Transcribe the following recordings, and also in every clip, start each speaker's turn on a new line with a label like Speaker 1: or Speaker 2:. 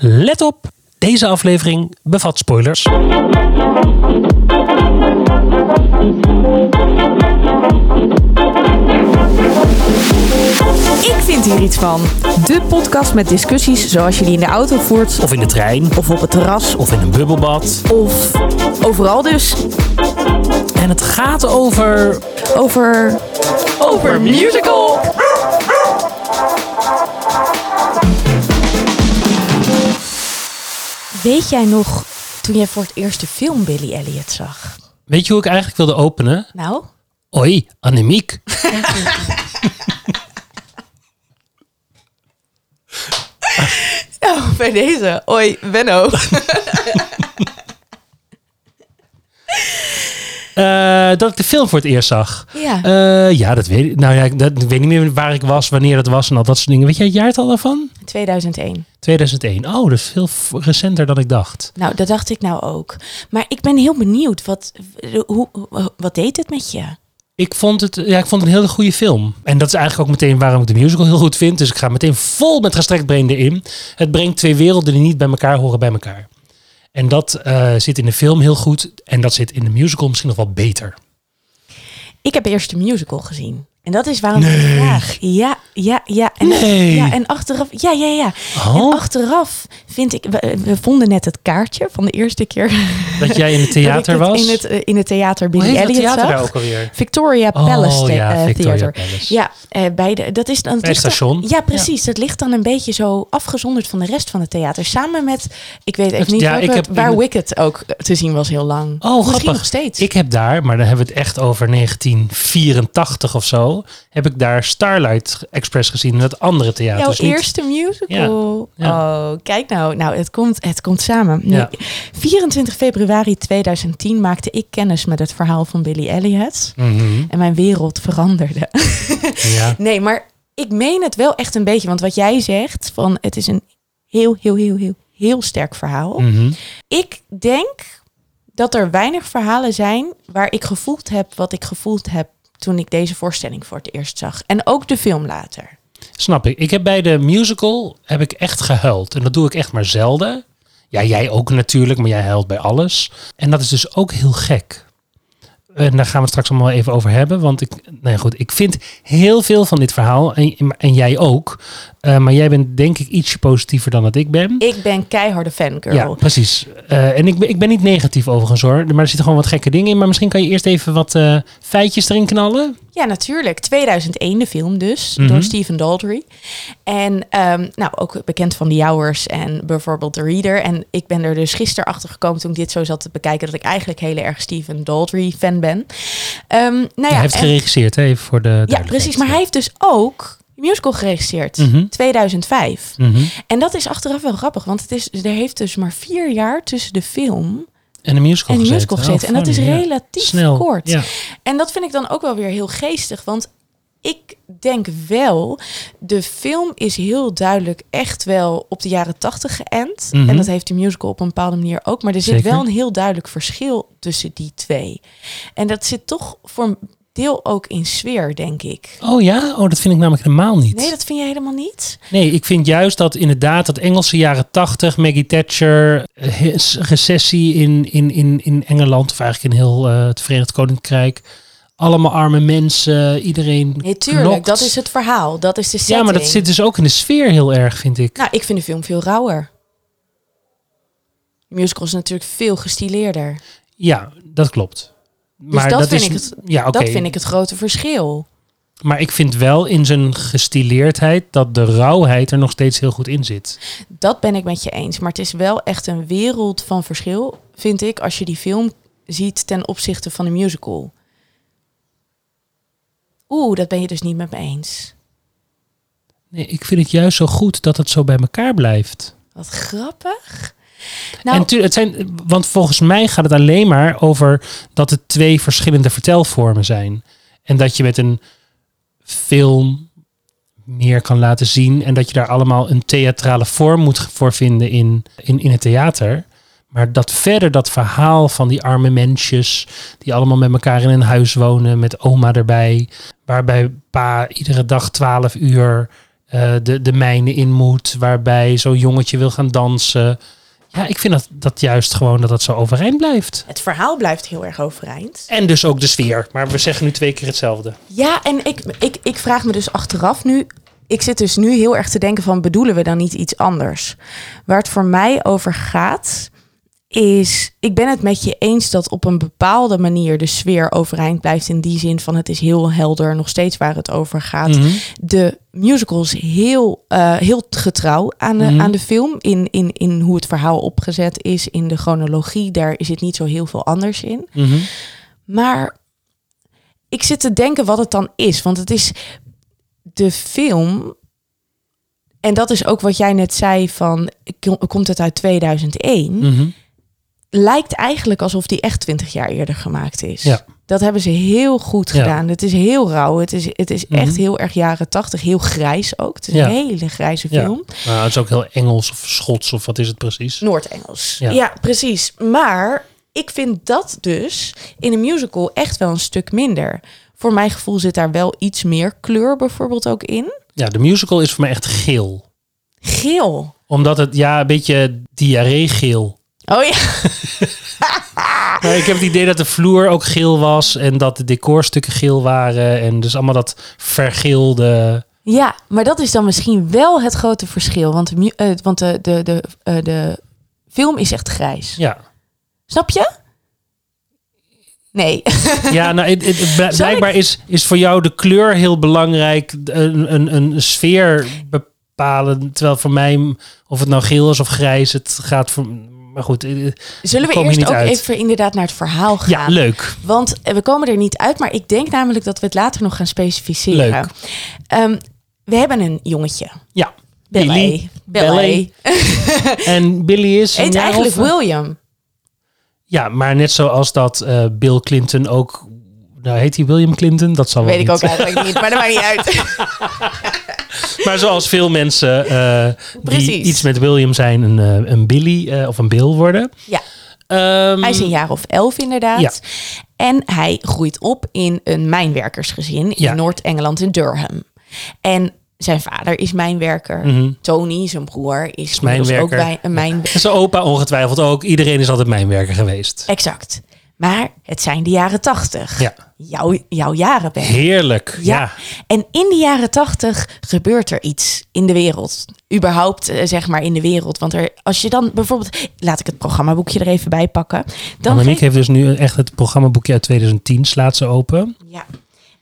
Speaker 1: Let op, deze aflevering bevat spoilers.
Speaker 2: Ik vind hier iets van. De podcast met discussies zoals je die in de auto voert.
Speaker 1: Of in de trein,
Speaker 2: Of op het terras.
Speaker 1: of in een bubbelbad.
Speaker 2: Of overal dus.
Speaker 1: En het gaat over...
Speaker 2: Over... Over musical. Weet jij nog toen jij voor het eerst de film Billy Elliot zag?
Speaker 1: Weet je hoe ik eigenlijk wilde openen?
Speaker 2: Nou?
Speaker 1: Oi, anemiek.
Speaker 2: Nou, bij deze. Oi, Benno.
Speaker 1: Eh, dat ik de film voor het eerst zag.
Speaker 2: Ja.
Speaker 1: Eh, ja, dat weet ik. Nou ja, dat, ik weet niet meer waar ik was, wanneer dat was en al dat soort dingen. Weet jij het jaartal daarvan?
Speaker 2: 2001.
Speaker 1: 2001. Oh, dat is veel recenter dan ik dacht.
Speaker 2: Nou, dat dacht ik nou ook. Maar ik ben heel benieuwd. Wat, hoe, wat deed het met je?
Speaker 1: Ik vond het, ja, ik vond het een hele goede film. En dat is eigenlijk ook meteen waarom ik de musical heel goed vind. Dus ik ga meteen vol met gestrekt been erin. Het brengt twee werelden die niet bij elkaar horen bij elkaar. En dat eh, zit in de film heel goed. En dat zit in de musical misschien nog wel beter.
Speaker 2: Ik heb eerst de musical gezien. En dat is waarom ik het vraag. Ja, ja, ja. En,
Speaker 1: Nee.
Speaker 2: ja, en achteraf, ja, ja, ja.
Speaker 1: Oh.
Speaker 2: En achteraf vind ik, we, we vonden net het kaartje van de eerste keer
Speaker 1: Dat jij in het theater
Speaker 2: ik het
Speaker 1: was.
Speaker 2: In het, eh, in het theater
Speaker 1: Hoe
Speaker 2: Billy
Speaker 1: dat
Speaker 2: Elliot
Speaker 1: theater
Speaker 2: zag.
Speaker 1: ook alweer?
Speaker 2: Victoria
Speaker 1: Oh,
Speaker 2: Palace the-
Speaker 1: ja,
Speaker 2: eh,
Speaker 1: Victoria
Speaker 2: Theater.
Speaker 1: Palace.
Speaker 2: Ja, eh, bij de, dat is dan het dan-
Speaker 1: station.
Speaker 2: ja, precies. Dat ligt dan een beetje zo afgezonderd van de rest van het theater. Samen met, ik weet even niet
Speaker 1: ja,
Speaker 2: welke-
Speaker 1: ik heb-
Speaker 2: waar
Speaker 1: ik-
Speaker 2: Wicked ook te zien was heel lang.
Speaker 1: Oh,
Speaker 2: Misschien
Speaker 1: grappig.
Speaker 2: nog steeds.
Speaker 1: Ik heb daar, maar dan hebben we het echt over 1984 of zo. Heb ik daar Starlight Express gezien in het andere theater.
Speaker 2: Jouw
Speaker 1: Dus niet-
Speaker 2: eerste musical.
Speaker 1: Ja,
Speaker 2: Oh, kijk nou. Nou, het komt, het komt samen. Nee,
Speaker 1: Ja.
Speaker 2: 24 februari 2010 maakte ik kennis met het verhaal van Billy Elliot.
Speaker 1: Mhm,
Speaker 2: En mijn wereld veranderde.
Speaker 1: ja.
Speaker 2: Nee, maar ik meen het wel echt een beetje. Want wat jij zegt, van het is een heel, heel, heel, heel, heel sterk verhaal.
Speaker 1: Mhm.
Speaker 2: Ik denk dat er weinig verhalen zijn waar ik gevoeld heb wat ik gevoeld heb toen ik deze voorstelling voor het eerst zag. En ook de film later.
Speaker 1: Snap ik. Ik heb bij de musical heb ik echt gehuild. En dat doe ik echt maar zelden. Ja, jij ook natuurlijk, maar jij huilt bij alles. En dat is dus ook heel gek. En daar gaan we straks allemaal even over hebben. Want ik, ja, goed, ik vind heel veel van dit verhaal. En, en jij ook. Eh, maar jij bent denk ik ietsje positiever dan dat ik ben.
Speaker 2: Ik ben keiharde fangirl.
Speaker 1: Ja, precies. Eh, en ik ben, ik ben niet negatief overigens hoor. Maar er zitten gewoon wat gekke dingen in. Maar misschien kan je eerst even wat eh, feitjes erin knallen.
Speaker 2: Ja, natuurlijk. 2001 de film dus,
Speaker 1: Mhm.
Speaker 2: door Stephen Daldry. En ehm, nou, ook bekend van The Hours en bijvoorbeeld The Reader. En ik ben er dus gisteren achter gekomen toen ik dit zo zat te bekijken... dat ik eigenlijk heel erg Stephen Daldry fan ben. Ehm, nou ja,
Speaker 1: hij heeft
Speaker 2: en-
Speaker 1: geregisseerd, hè, voor de
Speaker 2: ja, precies. Maar hij heeft dus ook de musical geregisseerd.
Speaker 1: Mhm.
Speaker 2: 2005.
Speaker 1: Mhm.
Speaker 2: En dat is achteraf wel grappig, want het is, er heeft dus maar vier jaar tussen de film
Speaker 1: En de musical
Speaker 2: en de
Speaker 1: gezeten.
Speaker 2: musical gezeten.
Speaker 1: Oh,
Speaker 2: en dat is
Speaker 1: funny,
Speaker 2: relatief
Speaker 1: Snel.
Speaker 2: kort.
Speaker 1: Ja.
Speaker 2: En dat vind ik dan ook wel weer heel geestig. Want ik denk wel, de film is heel duidelijk echt wel op de jaren tachtig geënt.
Speaker 1: Mhm.
Speaker 2: En dat heeft de musical op een bepaalde manier ook. Maar er zit
Speaker 1: Zeker.
Speaker 2: wel een heel duidelijk verschil tussen die twee. En dat zit toch voor deel ook in sfeer, denk ik.
Speaker 1: Oh ja? Oh, dat vind ik namelijk helemaal niet.
Speaker 2: Nee, dat vind je helemaal niet?
Speaker 1: Nee, ik vind juist dat inderdaad dat Engelse jaren tachtig, Maggie Thatcher, eh, recessie in, in, in, in Engeland, of eigenlijk in heel eh, het Verenigd Koninkrijk. Allemaal arme mensen, iedereen
Speaker 2: Nee, tuurlijk.
Speaker 1: knokt.
Speaker 2: Dat is het verhaal. Dat is de setting.
Speaker 1: Ja, maar dat zit dus ook in de sfeer heel erg, vind ik.
Speaker 2: Nou, ik vind de film veel rauwer. De musical is natuurlijk veel gestileerder.
Speaker 1: Ja, dat klopt.
Speaker 2: Dus dat, vind
Speaker 1: is,
Speaker 2: ik het,
Speaker 1: ja,
Speaker 2: dat vind ik het grote verschil.
Speaker 1: Maar ik vind wel in zijn gestileerdheid dat de rauwheid er nog steeds heel goed in zit.
Speaker 2: Dat ben ik met je eens. Maar het is wel echt een wereld van verschil, vind ik, als je die film ziet ten opzichte van de musical. Oeh, dat ben je dus niet met me eens.
Speaker 1: Nee, ik vind het juist zo goed dat het zo bij elkaar blijft.
Speaker 2: Wat grappig.
Speaker 1: En
Speaker 2: Nou,
Speaker 1: tu- het zijn, want volgens mij gaat het alleen maar over dat het twee verschillende vertelvormen zijn. En dat je met een film meer kan laten zien. En dat je daar allemaal een theatrale vorm moet voor vinden in, in, in het theater. Maar dat verder dat verhaal van die arme mensjes die allemaal met elkaar in een huis wonen met oma erbij, waarbij pa iedere dag 12 uur eh, de, de mijnen in moet, waarbij zo'n jongetje wil gaan dansen. Ja, ik vind dat, dat juist gewoon dat dat zo overeind blijft.
Speaker 2: Het verhaal blijft heel erg overeind.
Speaker 1: En dus ook de sfeer. Maar we zeggen nu twee keer hetzelfde.
Speaker 2: Ja, en ik, ik, ik vraag me dus achteraf nu. Ik zit dus nu heel erg te denken van bedoelen we dan niet iets anders? Waar het voor mij over gaat, is ik ben het met je eens dat op een bepaalde manier de sfeer overeind blijft. In die zin van het is heel helder, nog steeds waar het over gaat.
Speaker 1: Mhm.
Speaker 2: De musical is heel, eh, heel getrouw aan de,
Speaker 1: Mhm.
Speaker 2: aan de film. In, in, in hoe het verhaal opgezet is, in de chronologie. Daar zit niet zo heel veel anders in.
Speaker 1: Mhm.
Speaker 2: Maar ik zit te denken wat het dan is. Want het is de film. En dat is ook wat jij net zei van kom- komt het uit 2001?
Speaker 1: Mhm.
Speaker 2: Lijkt eigenlijk alsof die echt 20 jaar eerder gemaakt is.
Speaker 1: Ja.
Speaker 2: Dat hebben ze heel goed
Speaker 1: Ja.
Speaker 2: gedaan. Het is heel rauw. Het is, het is echt
Speaker 1: Mhm.
Speaker 2: heel erg jaren 80. Heel grijs ook. Het is
Speaker 1: Ja.
Speaker 2: een hele grijze
Speaker 1: Ja.
Speaker 2: film.
Speaker 1: Nou, het is ook heel Engels of Schots of wat is het precies?
Speaker 2: Noord-Engels.
Speaker 1: Ja.
Speaker 2: Ja. precies. Maar ik vind dat dus in een musical echt wel een stuk minder. Voor mijn gevoel zit daar wel iets meer kleur bijvoorbeeld ook in.
Speaker 1: Ja, de musical is voor mij echt geel.
Speaker 2: Geel.
Speaker 1: Omdat het, ja, een beetje diarree-geel.
Speaker 2: Oh ja.
Speaker 1: Ik heb het idee dat de vloer ook geel was en dat de decorstukken geel waren. En dus allemaal dat vergeelde.
Speaker 2: Ja, maar dat is dan misschien wel het grote verschil. Want de, eh, want de, de, de, eh, de film is echt grijs.
Speaker 1: Ja,
Speaker 2: Snap je? Nee.
Speaker 1: ja nou, het, het- het bl- blijkbaar is, is voor jou de kleur heel belangrijk. Een, een, een sfeer bepalen. Terwijl voor mij, of het nou geel is of grijs, het gaat voor. Maar goed, eh,
Speaker 2: Zullen we eerst ook
Speaker 1: uit.
Speaker 2: even inderdaad naar het verhaal gaan?
Speaker 1: ja, leuk.
Speaker 2: Want eh, we komen er niet uit, maar ik denk namelijk dat we het later nog gaan specificeren.
Speaker 1: Leuk.
Speaker 2: Ehm, we hebben een jongetje.
Speaker 1: Ja,
Speaker 2: Billy.
Speaker 1: Billy. En Billy is.
Speaker 2: Heet eigenlijk
Speaker 1: of-
Speaker 2: William.
Speaker 1: Ja, maar net zoals dat eh, Bill Clinton ook. Nou, heet hij William Clinton? Dat zal wel
Speaker 2: Weet ik
Speaker 1: niet.
Speaker 2: ook eigenlijk niet, maar dat maakt niet uit.
Speaker 1: Maar zoals veel mensen eh, die iets met William zijn, een, eh, een Billy eh, of een Bill worden.
Speaker 2: Ja.
Speaker 1: Ehm,
Speaker 2: Hij is een jaar of elf inderdaad.
Speaker 1: Ja.
Speaker 2: En hij groeit op in een mijnwerkersgezin in
Speaker 1: Ja.
Speaker 2: Noord-Engeland in Durham. En zijn vader is mijnwerker.
Speaker 1: mhm.
Speaker 2: Tony, zijn broer, is, is
Speaker 1: mijnwerker.
Speaker 2: ook bij een mijn...
Speaker 1: En Zijn opa ongetwijfeld ook. Iedereen is altijd mijnwerker geweest.
Speaker 2: Exact. Maar het zijn de jaren tachtig.
Speaker 1: Ja.
Speaker 2: Jouw, jouw jaren, Ben.
Speaker 1: Heerlijk. Ja.
Speaker 2: Ja. En in de jaren tachtig gebeurt er iets in de wereld. Überhaupt, eh, zeg maar, in de wereld. Want er, als je dan bijvoorbeeld... Laat ik het programmaboekje er even bij pakken. Dan
Speaker 1: Annemiek heeft dus nu echt het programmaboekje uit 2010 slaat ze open.
Speaker 2: Ja.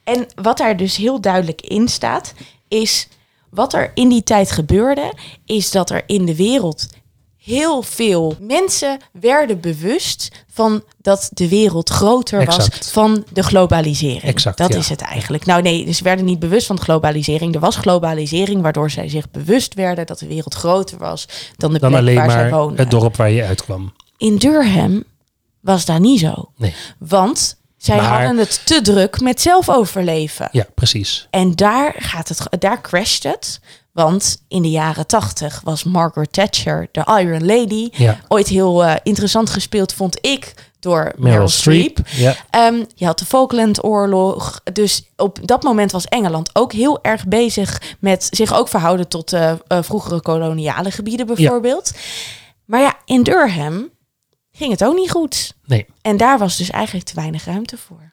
Speaker 2: En wat daar dus heel duidelijk in staat, is wat er in die tijd gebeurde, is dat er in de wereld heel veel mensen werden bewust van dat de wereld groter was van de globalisering.
Speaker 1: Exact,
Speaker 2: dat
Speaker 1: ja.
Speaker 2: is het eigenlijk. Nou nee, dus ze werden niet bewust van de globalisering. Er was globalisering, waardoor zij zich bewust werden dat de wereld groter was dan de
Speaker 1: Dan
Speaker 2: plek
Speaker 1: alleen
Speaker 2: waar zij
Speaker 1: maar
Speaker 2: woonden.
Speaker 1: het dorp waar je uitkwam.
Speaker 2: In Durham was dat niet zo.
Speaker 1: Nee.
Speaker 2: Want zij
Speaker 1: Maar-
Speaker 2: hadden het te druk met zelf overleven.
Speaker 1: Ja, precies.
Speaker 2: En daar, gaat het, daar crasht het. Want in de jaren tachtig was Margaret Thatcher de Iron Lady.
Speaker 1: Ja.
Speaker 2: Ooit heel eh, interessant gespeeld, vond ik, door Meryl,
Speaker 1: Meryl
Speaker 2: Streep.
Speaker 1: Streep. Ja.
Speaker 2: Ehm, je had de Falklandoorlog. Dus op dat moment was Engeland ook heel erg bezig met zich ook verhouden tot eh, vroegere koloniale gebieden bijvoorbeeld. Maar ja, in Durham ging het ook niet goed.
Speaker 1: Nee.
Speaker 2: En daar was dus eigenlijk te weinig ruimte voor.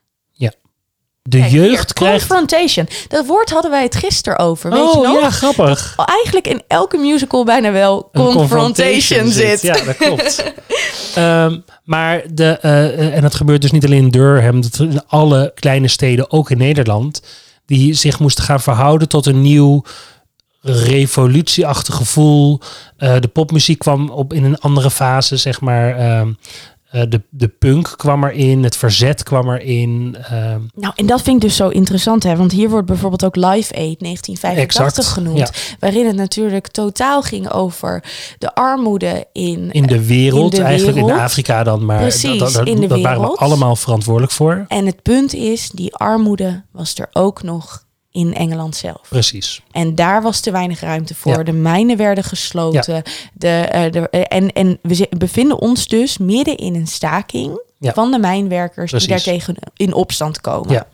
Speaker 1: De
Speaker 2: Kijk,
Speaker 1: jeugd
Speaker 2: hier,
Speaker 1: krijgt...
Speaker 2: Confrontation. Dat woord hadden wij het gisteren over. Weet
Speaker 1: oh
Speaker 2: je nog?
Speaker 1: ja, grappig.
Speaker 2: Eigenlijk in elke musical bijna wel confrontation, zit.
Speaker 1: Ja, dat klopt. Ehm, maar de, eh, en dat gebeurt dus niet alleen in Durham, dat in alle kleine steden, ook in Nederland, die zich moesten gaan verhouden tot een nieuw revolutieachtig gevoel. Eh, de popmuziek kwam op in een andere fase, zeg maar. Ehm, eh, de, de punk kwam erin, het verzet kwam erin. ehm,
Speaker 2: Nou, en dat vind ik dus zo interessant, hè? Want hier wordt bijvoorbeeld ook Live Aid 1985
Speaker 1: Exact,
Speaker 2: genoemd.
Speaker 1: ja.
Speaker 2: Waarin het natuurlijk totaal ging over de armoede in...
Speaker 1: in de wereld,
Speaker 2: in de
Speaker 1: eigenlijk in. Afrika dan, maar
Speaker 2: Precies,
Speaker 1: dat, dat,
Speaker 2: in de
Speaker 1: dat waren we allemaal verantwoordelijk voor.
Speaker 2: En het punt is, die armoede was er ook nog in Engeland zelf.
Speaker 1: Precies.
Speaker 2: En daar was te weinig ruimte voor.
Speaker 1: Ja.
Speaker 2: De mijnen werden gesloten. De, eh, de, en, en we bevinden ons dus midden in een staking
Speaker 1: Ja.
Speaker 2: van de mijnwerkers die
Speaker 1: Precies.
Speaker 2: daartegen in opstand komen.
Speaker 1: Ja.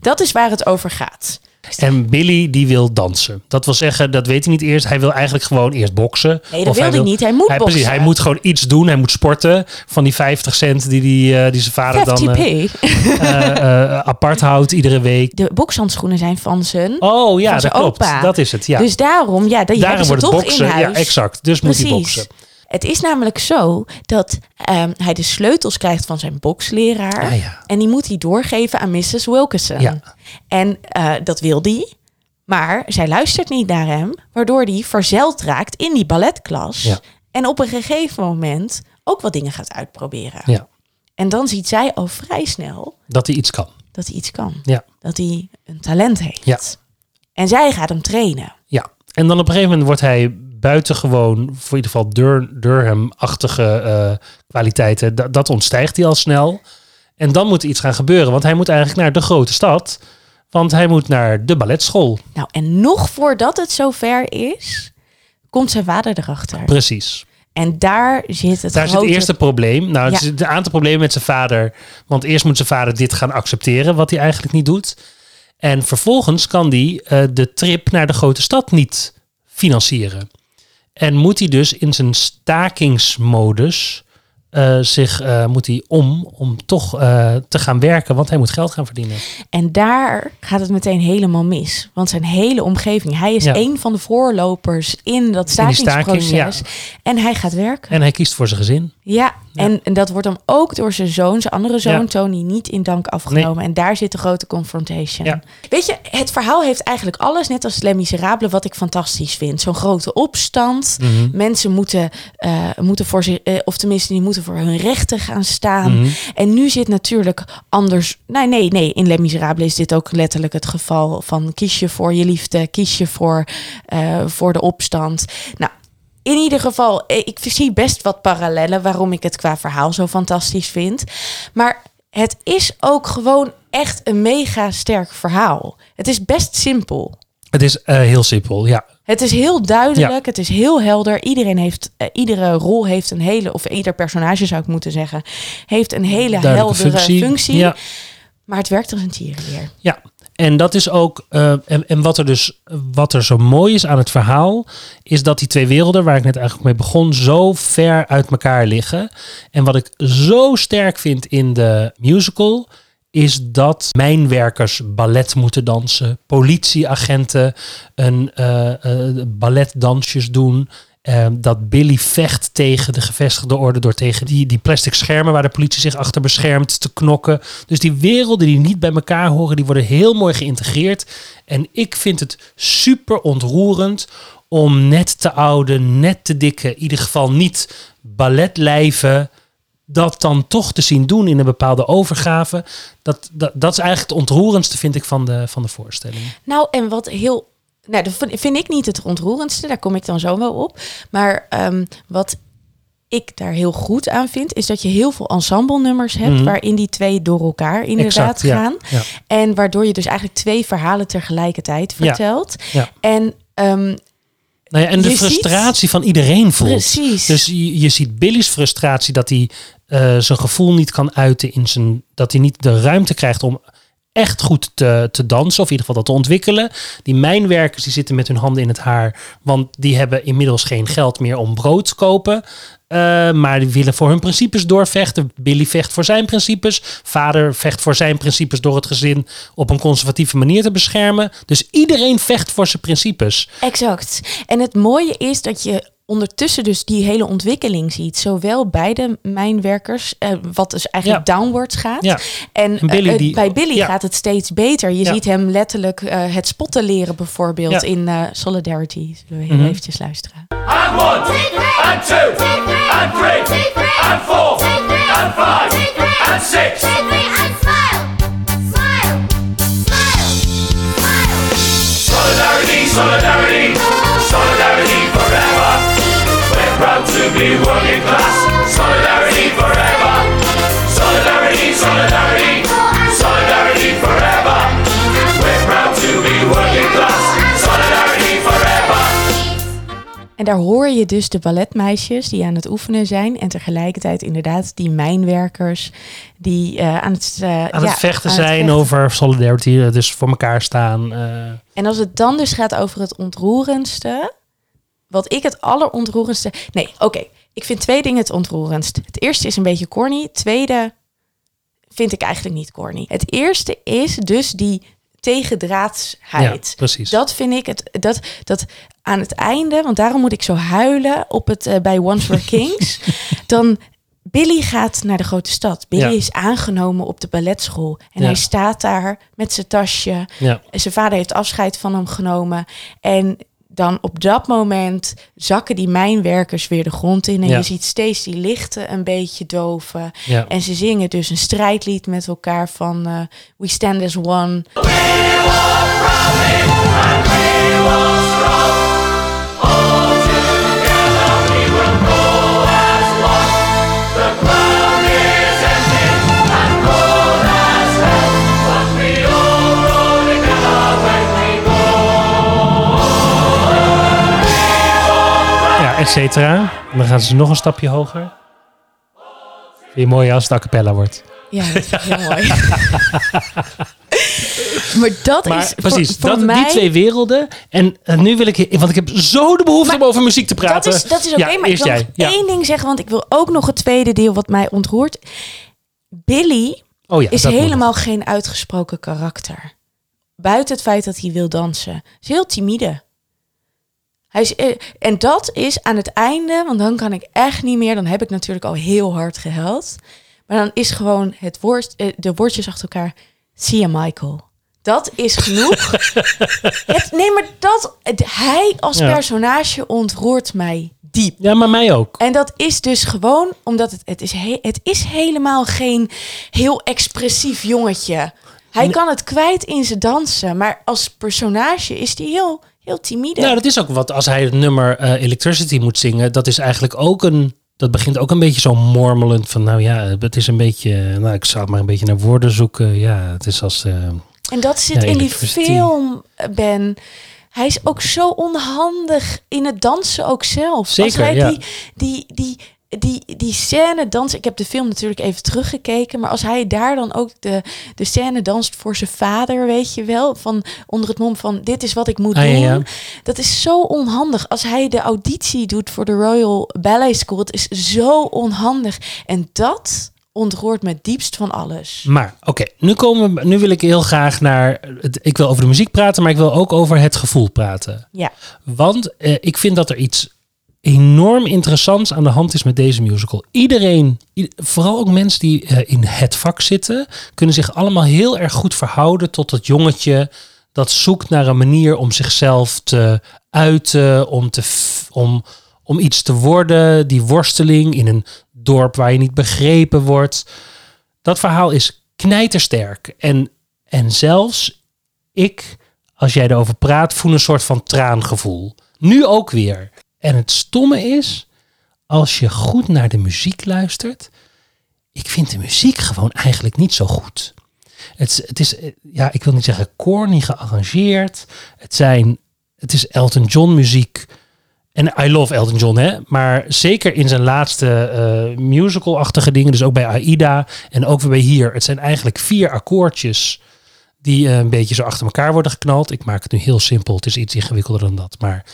Speaker 2: Dat is waar het over gaat.
Speaker 1: En Billy die wil dansen. Dat wil zeggen, dat weet hij niet eerst. Hij wil eigenlijk gewoon eerst boksen.
Speaker 2: Nee, dat wil hij niet. Hij moet
Speaker 1: hij,
Speaker 2: boksen.
Speaker 1: Precies, hij moet gewoon iets doen. Hij moet sporten. Van die 50 cent die, die, eh, die zijn vader dan
Speaker 2: 50p.
Speaker 1: eh, apart houdt iedere week.
Speaker 2: De bokshandschoenen zijn van zijn.
Speaker 1: Oh ja, dat klopt. Dat is het. Ja.
Speaker 2: Dus daarom, ja, die
Speaker 1: Daarom
Speaker 2: ze
Speaker 1: wordt het
Speaker 2: toch
Speaker 1: boksen.
Speaker 2: in huis.
Speaker 1: Ja, exact. Dus moet hij boksen.
Speaker 2: Het is namelijk zo dat ehm, hij de sleutels krijgt van zijn boksleraar.
Speaker 1: Ah, ja.
Speaker 2: En die moet hij doorgeven aan Mrs. Wilkinson.
Speaker 1: Ja.
Speaker 2: En eh, dat wil die. Maar zij luistert niet naar hem, waardoor hij verzeld raakt in die balletklas.
Speaker 1: Ja.
Speaker 2: En op een gegeven moment ook wat dingen gaat uitproberen.
Speaker 1: Ja.
Speaker 2: En dan ziet zij al vrij snel
Speaker 1: Dat hij iets kan.
Speaker 2: dat hij iets kan.
Speaker 1: Ja.
Speaker 2: Dat hij een talent heeft.
Speaker 1: Ja.
Speaker 2: En zij gaat hem trainen.
Speaker 1: Ja. En dan op een gegeven moment wordt hij buitengewoon, voor ieder geval Dur Durham-achtige eh, kwaliteiten. Dat, dat ontstijgt hij al snel. En dan moet er iets gaan gebeuren, want hij moet eigenlijk naar de grote stad. Want hij moet naar de balletschool.
Speaker 2: Nou, en nog voordat het zover is, komt zijn vader erachter.
Speaker 1: Precies.
Speaker 2: En daar zit het
Speaker 1: Daar is
Speaker 2: grote...
Speaker 1: het eerste probleem. Nou,
Speaker 2: Ja.
Speaker 1: zitten een aantal problemen met zijn vader. Want eerst moet zijn vader dit gaan accepteren, wat hij eigenlijk niet doet. En vervolgens kan hij eh, de trip naar de grote stad niet financieren. En moet hij dus in zijn stakingsmodus eh, zich eh, moet hij om om toch eh, te gaan werken, want hij moet geld gaan verdienen.
Speaker 2: En daar gaat het meteen helemaal mis. Want zijn hele omgeving, hij is
Speaker 1: Ja.
Speaker 2: een van de voorlopers in dat
Speaker 1: In die staking,
Speaker 2: stakingsproces. En hij gaat werken.
Speaker 1: En hij kiest voor zijn gezin.
Speaker 2: Ja, En, en dat wordt dan ook door zijn zoon, zijn andere zoon. Tony, niet in dank afgenomen. En daar zit de grote confrontation. Weet je, het verhaal heeft eigenlijk alles, net als Les Miserables, wat ik fantastisch vind. Zo'n grote opstand.
Speaker 1: Mhm.
Speaker 2: Mensen moeten, eh, moeten voor zich, eh, of tenminste, die moeten voor hun rechten gaan staan.
Speaker 1: Mhm.
Speaker 2: En nu zit natuurlijk anders. Nee, nee, nee. In Les Miserables is dit ook letterlijk het geval van kies je voor je liefde, kies je voor, eh, voor de opstand. Nou, in ieder geval, eh, ik zie best wat parallellen waarom ik het qua verhaal zo fantastisch vind. Maar het is ook gewoon echt een mega sterk verhaal. Het is best simpel.
Speaker 1: Het is eh, heel simpel, ja.
Speaker 2: Het is heel duidelijk, het is heel helder. Iedereen heeft, eh, iedere rol heeft een hele, of ieder personage zou ik moeten zeggen, heeft een hele heldere functie.
Speaker 1: Ja.
Speaker 2: Maar het werkt als een tierenleer.
Speaker 1: Ja, en dat is ook. eh, en, en wat er dus wat er zo mooi is aan het verhaal, is dat die twee werelden, waar ik net eigenlijk mee begon, zo ver uit elkaar liggen. En wat ik zo sterk vind in de musical, is dat mijnwerkers ballet moeten dansen, politieagenten een eh, eh, balletdansjes doen. Eh, dat Billy vecht tegen de gevestigde orde door tegen die, die plastic schermen waar de politie zich achter beschermt te knokken. Dus die werelden die niet bij elkaar horen, die worden heel mooi geïntegreerd. En ik vind het super ontroerend om net te oude, net te dikke, in ieder geval niet balletlijven, dat dan toch te zien doen in een bepaalde overgave. Dat, dat, dat is eigenlijk het ontroerendste, vind ik, van de, van de voorstelling.
Speaker 2: Nou, en wat heel. Nou, dat vind- ik niet het ontroerendste, daar kom ik dan zo wel op. Maar ehm, wat ik daar heel goed aan vind, is dat je heel veel ensemble-nummers hebt
Speaker 1: Mhm.
Speaker 2: waarin die twee door elkaar inderdaad
Speaker 1: Exact,
Speaker 2: gaan.
Speaker 1: ja.
Speaker 2: En waardoor je dus eigenlijk twee verhalen tegelijkertijd vertelt.
Speaker 1: ja.
Speaker 2: En ehm,
Speaker 1: Nou ja, en de
Speaker 2: Je ziet-
Speaker 1: frustratie van iedereen voelt.
Speaker 2: Precies.
Speaker 1: Dus je, je ziet Billy's frustratie dat hij eh, zijn gevoel niet kan uiten in zijn. dat hij niet de ruimte krijgt om echt goed te, te dansen, of in ieder geval dat te ontwikkelen. Die mijnwerkers die zitten met hun handen in het haar, want die hebben inmiddels geen geld meer om brood te kopen. Eh, maar die willen voor hun principes doorvechten. Billy vecht voor zijn principes. Vader vecht voor zijn principes door het gezin op een conservatieve manier te beschermen. Dus iedereen vecht voor zijn principes.
Speaker 2: Exact. En het mooie is dat je ondertussen dus die hele ontwikkeling ziet. Zowel bij de mijnwerkers, eh, wat dus eigenlijk downwards gaat.
Speaker 1: Ja.
Speaker 2: En,
Speaker 1: En Billy
Speaker 2: eh,
Speaker 1: die-
Speaker 2: bij Billy
Speaker 1: ja.
Speaker 2: gaat het steeds beter. Je
Speaker 1: Ja.
Speaker 2: ziet hem letterlijk eh, het spotten leren bijvoorbeeld
Speaker 1: Ja.
Speaker 2: in Solidarity. Zullen we heel
Speaker 1: Mhm.
Speaker 2: eventjes luisteren.
Speaker 3: and one, and two, and three, and four, and five, and six. Solidarity, solidarity, solidarity proud to be working class. Solidarity forever. Solidarity, solidarity, solidarity forever. We're proud to be working class. Solidarity forever.
Speaker 2: En daar hoor je dus de balletmeisjes die aan het oefenen zijn. En tegelijkertijd inderdaad die mijnwerkers die eh, aan het, eh,
Speaker 1: Aan
Speaker 2: ja,
Speaker 1: het vechten
Speaker 2: aan het
Speaker 1: zijn
Speaker 2: vechten.
Speaker 1: over solidarity, eh, dus voor elkaar staan. eh.
Speaker 2: En als het dan dus gaat over het ontroerendste. Wat ik het allerontroerendste. Nee, oké. Ik vind twee dingen het ontroerendst. Het eerste is een beetje corny. Het tweede vind ik eigenlijk niet corny. Het eerste is dus die tegendraadsheid.
Speaker 1: ja, precies.
Speaker 2: Dat vind ik het. Dat, dat aan het einde, want daarom moet ik zo huilen op het eh, bij Once Were Kings. dan Billy gaat naar de grote stad. Billy
Speaker 1: Ja.
Speaker 2: is aangenomen op de balletschool. En
Speaker 1: Ja.
Speaker 2: hij staat daar met zijn tasje.
Speaker 1: ja.
Speaker 2: Zijn vader heeft afscheid van hem genomen. En dan op dat moment zakken die mijnwerkers weer de grond in. En
Speaker 1: Ja.
Speaker 2: je ziet steeds die lichten een beetje doven.
Speaker 1: Ja.
Speaker 2: En ze zingen dus een strijdlied met elkaar van eh, We Stand As One.
Speaker 1: Et cetera. En Dan gaan ze nog een stapje hoger. Vind je mooi als het a cappella wordt.
Speaker 2: Ja, dat is heel mooi. maar dat
Speaker 1: Maar
Speaker 2: is
Speaker 1: precies,
Speaker 2: voor, voor
Speaker 1: dat,
Speaker 2: mij...
Speaker 1: die twee werelden. En eh, nu wil ik, want ik heb zo de behoefte
Speaker 2: Maar
Speaker 1: om over muziek te praten.
Speaker 2: Dat is, dat is oké,
Speaker 1: Ja,
Speaker 2: maar ik wil
Speaker 1: jij.
Speaker 2: nog
Speaker 1: Ja.
Speaker 2: één ding zeggen, want ik wil ook nog het tweede deel wat mij ontroert. Billy
Speaker 1: Oh ja,
Speaker 2: is helemaal geen uitgesproken karakter. Buiten het feit dat hij wil dansen. is heel timide. Hij is, eh, en dat is aan het einde, want dan kan ik echt niet meer. Dan heb ik natuurlijk al heel hard gehuild. Maar dan is gewoon het woord, eh, de woordjes achter elkaar. Zie je, Michael. Dat is genoeg. het, nee, maar dat, het- hij als
Speaker 1: Ja.
Speaker 2: personage ontroert mij diep.
Speaker 1: Ja, maar mij ook.
Speaker 2: En dat is dus gewoon omdat het, het, is, he- het is helemaal geen heel expressief jongetje. Hij kan het kwijt in zijn dansen, maar als personage is hij heel, heel timide.
Speaker 1: Nou, dat is ook wat als hij het nummer eh, Electricity moet zingen. Dat is eigenlijk ook een. Dat begint ook een beetje zo mormelend van. Nou ja, het is een beetje. Nou, ik zou het maar een beetje naar woorden zoeken. Ja, het is als. eh,
Speaker 2: en dat zit
Speaker 1: Ja,
Speaker 2: in die film, eh, Ben. Hij is ook zo onhandig in het dansen ook zelf.
Speaker 1: Zeker,
Speaker 2: Als hij
Speaker 1: ja.
Speaker 2: die, die, die, die, die scène danst. Ik heb de film natuurlijk even teruggekeken. Maar als hij daar dan ook de, de scène danst voor zijn vader, weet je wel. Van onder het mom van dit is wat ik moet
Speaker 1: Ah,
Speaker 2: doen.
Speaker 1: ja.
Speaker 2: Dat is zo onhandig. Als hij de auditie doet voor de Royal Ballet School. Het is zo onhandig. En dat ontroert me diepst van alles.
Speaker 1: Maar oké, nu komen we. Nu wil ik heel graag naar. Het, ik wil over de muziek praten, maar ik wil ook over het gevoel praten.
Speaker 2: Ja.
Speaker 1: Want eh, ik vind dat er iets enorm interessants aan de hand is met deze musical. Iedereen, vooral ook mensen die eh, in het vak zitten, kunnen zich allemaal heel erg goed verhouden tot het jongetje dat zoekt naar een manier om zichzelf te uiten, om, te, om, om iets te worden. Die worsteling in een dorp waar je niet begrepen wordt. Dat verhaal is knijtersterk. En, en zelfs ik, als jij erover praat, voel een soort van traangevoel. Nu ook weer. En het stomme is, als je goed naar de muziek luistert, ik vind de muziek gewoon eigenlijk niet zo goed. Het, het is, eh, ja, ik wil niet zeggen corny gearrangeerd. Het, zijn, het is Elton John muziek. En I love Elton John, hè. Maar zeker in zijn laatste eh, musical-achtige dingen. Dus ook bij Aida en ook weer bij hier. Het zijn eigenlijk vier akkoordjes die eh, een beetje zo achter elkaar worden geknald. Ik maak het nu heel simpel. Het is iets ingewikkelder dan dat. Maar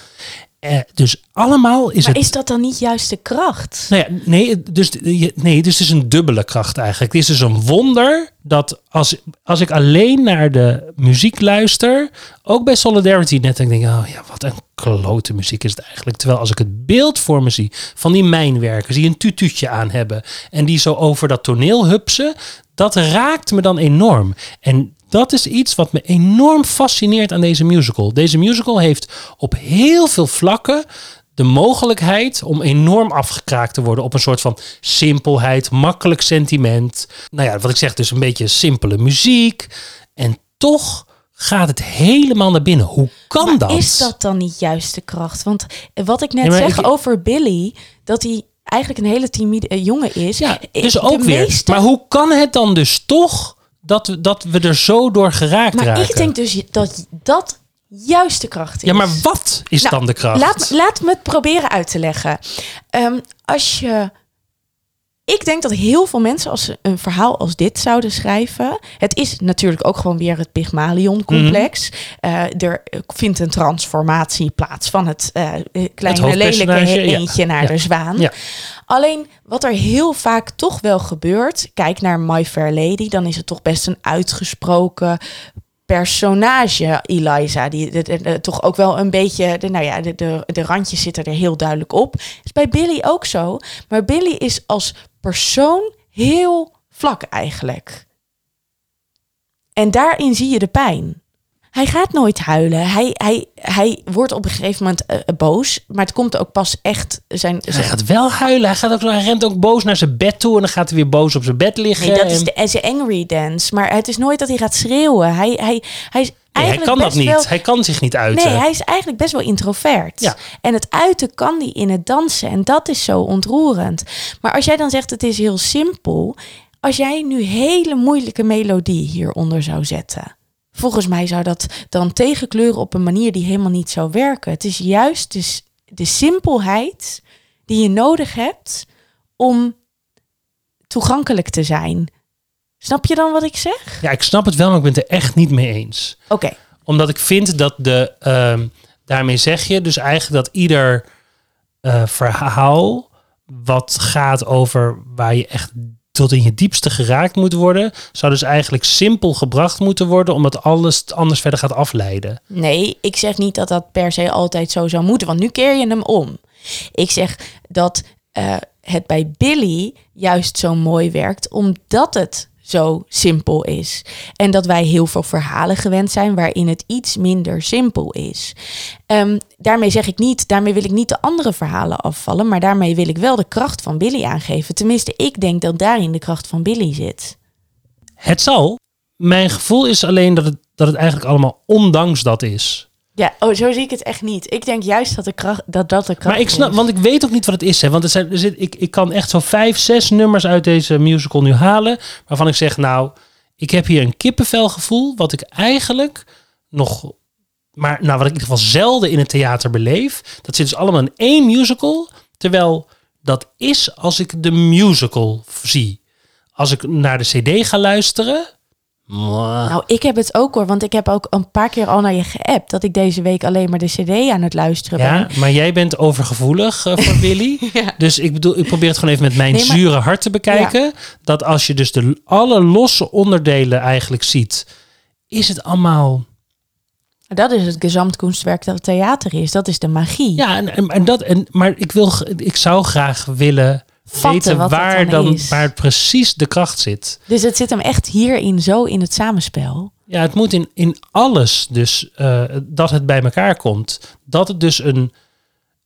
Speaker 1: eh, dus allemaal is
Speaker 2: Maar
Speaker 1: het...
Speaker 2: is dat dan niet juist de kracht?
Speaker 1: Nou ja, nee, dus, nee, dus het is een dubbele kracht eigenlijk. Het is dus een wonder dat als, als ik alleen naar de muziek luister, ook bij Solidarity net, denk ik, oh ja, wat een klote muziek is het eigenlijk. Terwijl als ik het beeld voor me zie van die mijnwerkers die een tutuutje aan hebben en die zo over dat toneel hupsen, dat raakt me dan enorm. En dat is iets wat me enorm fascineert aan deze musical. Deze musical heeft op heel veel vlakken de mogelijkheid om enorm afgekraakt te worden op een soort van simpelheid, makkelijk sentiment. Nou ja, wat ik zeg, dus een beetje simpele muziek. En toch gaat het helemaal naar binnen. Hoe kan
Speaker 2: Maar
Speaker 1: dat?
Speaker 2: is dat dan niet juist de kracht? Want wat ik net zeg
Speaker 1: ik-
Speaker 2: over Billy, dat hij eigenlijk een hele timide jongen is.
Speaker 1: Ja,
Speaker 2: Eh,
Speaker 1: dus ook weer.
Speaker 2: meeste-
Speaker 1: Maar hoe kan het dan dus toch dat we, dat we er zo door geraakt
Speaker 2: Maar
Speaker 1: raken?
Speaker 2: ik denk dus dat dat juist de kracht is.
Speaker 1: Ja, maar wat is
Speaker 2: Nou,
Speaker 1: dan de kracht?
Speaker 2: Laat, laat me het proberen uit te leggen. Ehm, als je. Ik denk dat heel veel mensen, als ze een verhaal als dit zouden schrijven. Het is natuurlijk ook gewoon weer het Pygmalion-complex.
Speaker 1: Mhm.
Speaker 2: Eh, er vindt een transformatie plaats van het eh, kleine lelijke
Speaker 1: ja.
Speaker 2: eentje naar
Speaker 1: Ja.
Speaker 2: de zwaan.
Speaker 1: Ja.
Speaker 2: Alleen wat er heel vaak toch wel gebeurt. Kijk naar My Fair Lady, dan is het toch best een uitgesproken personage, Eliza. Die de, de- de- toch ook wel een beetje. De, nou ja, de, de, de randjes zitten er heel duidelijk op. Is bij Billy ook zo. Maar Billy is als persoon heel vlak eigenlijk. En daarin zie je de pijn. Hij gaat nooit huilen. Hij, hij, hij wordt op een gegeven moment eh, boos. Maar het komt ook pas echt zijn.
Speaker 1: Hij gaat wel huilen. Hij, gaat ook, hij rent ook boos naar zijn bed toe. En dan gaat hij weer boos op zijn bed liggen.
Speaker 2: Nee, dat is de as angry dance. Maar het is nooit dat hij gaat schreeuwen. Hij, hij, hij is
Speaker 1: Nee, hij kan dat niet.
Speaker 2: wel-
Speaker 1: Hij kan zich niet uiten.
Speaker 2: Nee, hij is eigenlijk best wel introvert.
Speaker 1: Ja.
Speaker 2: En het uiten kan die in het dansen. En dat is zo ontroerend. Maar als jij dan zegt het is heel simpel. Als jij nu hele moeilijke melodie hieronder zou zetten. Volgens mij zou dat dan tegenkleuren op een manier die helemaal niet zou werken. Het is juist de, s- de simpelheid die je nodig hebt om toegankelijk te zijn. Snap je dan wat ik zeg?
Speaker 1: Ja, ik snap het wel, maar ik ben het er echt niet mee eens.
Speaker 2: Oké.
Speaker 1: Omdat ik vind dat de... ehm, daarmee zeg je dus eigenlijk dat ieder eh, verhaal... wat gaat over waar je echt tot in je diepste geraakt moet worden... zou dus eigenlijk simpel gebracht moeten worden... omdat alles anders verder gaat afleiden.
Speaker 2: Nee, ik zeg niet dat dat per se altijd zo zou moeten, want nu keer je hem om. Ik zeg dat eh, het bij Billy juist zo mooi werkt, omdat het zo simpel is. En dat wij heel veel verhalen gewend zijn waarin het iets minder simpel is. Ehm, daarmee zeg ik niet, daarmee wil ik niet de andere verhalen afvallen, maar daarmee wil ik wel de kracht van Billy aangeven. Tenminste, ik denk dat daarin de kracht van Billy zit.
Speaker 1: Het zal. Mijn gevoel is alleen dat het, dat het eigenlijk allemaal ondanks dat is.
Speaker 2: Ja, oh, zo zie ik het echt niet. Ik denk juist dat de kracht, dat, dat de kracht
Speaker 1: Maar ik snap,
Speaker 2: is.
Speaker 1: want ik weet ook niet wat het is. Hè? Want er zijn, er zit, ik, ik kan echt zo vijf, zes nummers uit deze musical nu halen. Waarvan ik zeg, nou, ik heb hier een kippenvelgevoel. Wat ik eigenlijk nog, maar nou, wat ik in ieder geval zelden in het theater beleef. Dat zit dus allemaal in één musical. Terwijl dat is als ik de musical zie. Als ik naar de CD ga luisteren. Mwah.
Speaker 2: Nou, ik heb het ook hoor, want ik heb ook een paar keer al naar je geappt dat ik deze week alleen maar de CD aan het luisteren
Speaker 1: Ja,
Speaker 2: ben.
Speaker 1: maar jij bent overgevoelig eh, voor Billy.
Speaker 2: Ja.
Speaker 1: Dus ik bedoel, ik probeer het gewoon even met mijn
Speaker 2: Nee, maar-
Speaker 1: zure hart te bekijken. Dat als je dus de, alle losse onderdelen eigenlijk ziet, is het allemaal.
Speaker 2: Dat is het gezamtkunstwerk dat theater is. Dat is de magie.
Speaker 1: Ja, en, en, en dat, en, maar ik, wil, ik zou graag willen
Speaker 2: Vatten
Speaker 1: weten
Speaker 2: wat het
Speaker 1: waar,
Speaker 2: dan
Speaker 1: waar precies de kracht zit.
Speaker 2: Dus het zit hem echt hierin zo in het samenspel.
Speaker 1: Ja, het moet in, in alles dus eh, dat het bij elkaar komt. Dat het dus een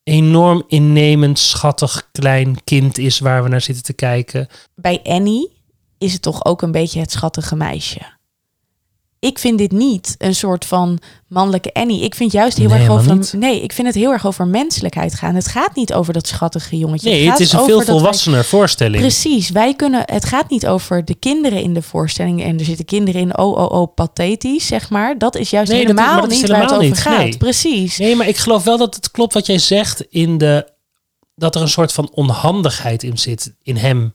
Speaker 1: enorm innemend, schattig klein kind is waar we naar zitten te kijken.
Speaker 2: Bij Annie is het toch ook een beetje het schattige meisje. Ik vind dit niet een soort van mannelijke Annie. Ik vind juist heel
Speaker 1: Nee,
Speaker 2: erg over.
Speaker 1: niet.
Speaker 2: Nee, ik vind het heel erg over menselijkheid gaan. Het gaat niet over dat schattige jongetje.
Speaker 1: Nee,
Speaker 2: gaat
Speaker 1: het is een veel
Speaker 2: wij-
Speaker 1: volwassener voorstelling.
Speaker 2: Precies, wij kunnen. Het gaat niet over de kinderen in de voorstelling en er zitten kinderen in. Oh, oh, oh, pathetisch, zeg maar. Dat is juist
Speaker 1: Nee,
Speaker 2: helemaal
Speaker 1: maar dat is
Speaker 2: niet waar het over
Speaker 1: niet,
Speaker 2: gaat.
Speaker 1: nee.
Speaker 2: Precies.
Speaker 1: Nee, maar ik geloof wel dat het klopt wat jij zegt in de dat er een soort van onhandigheid in zit in hem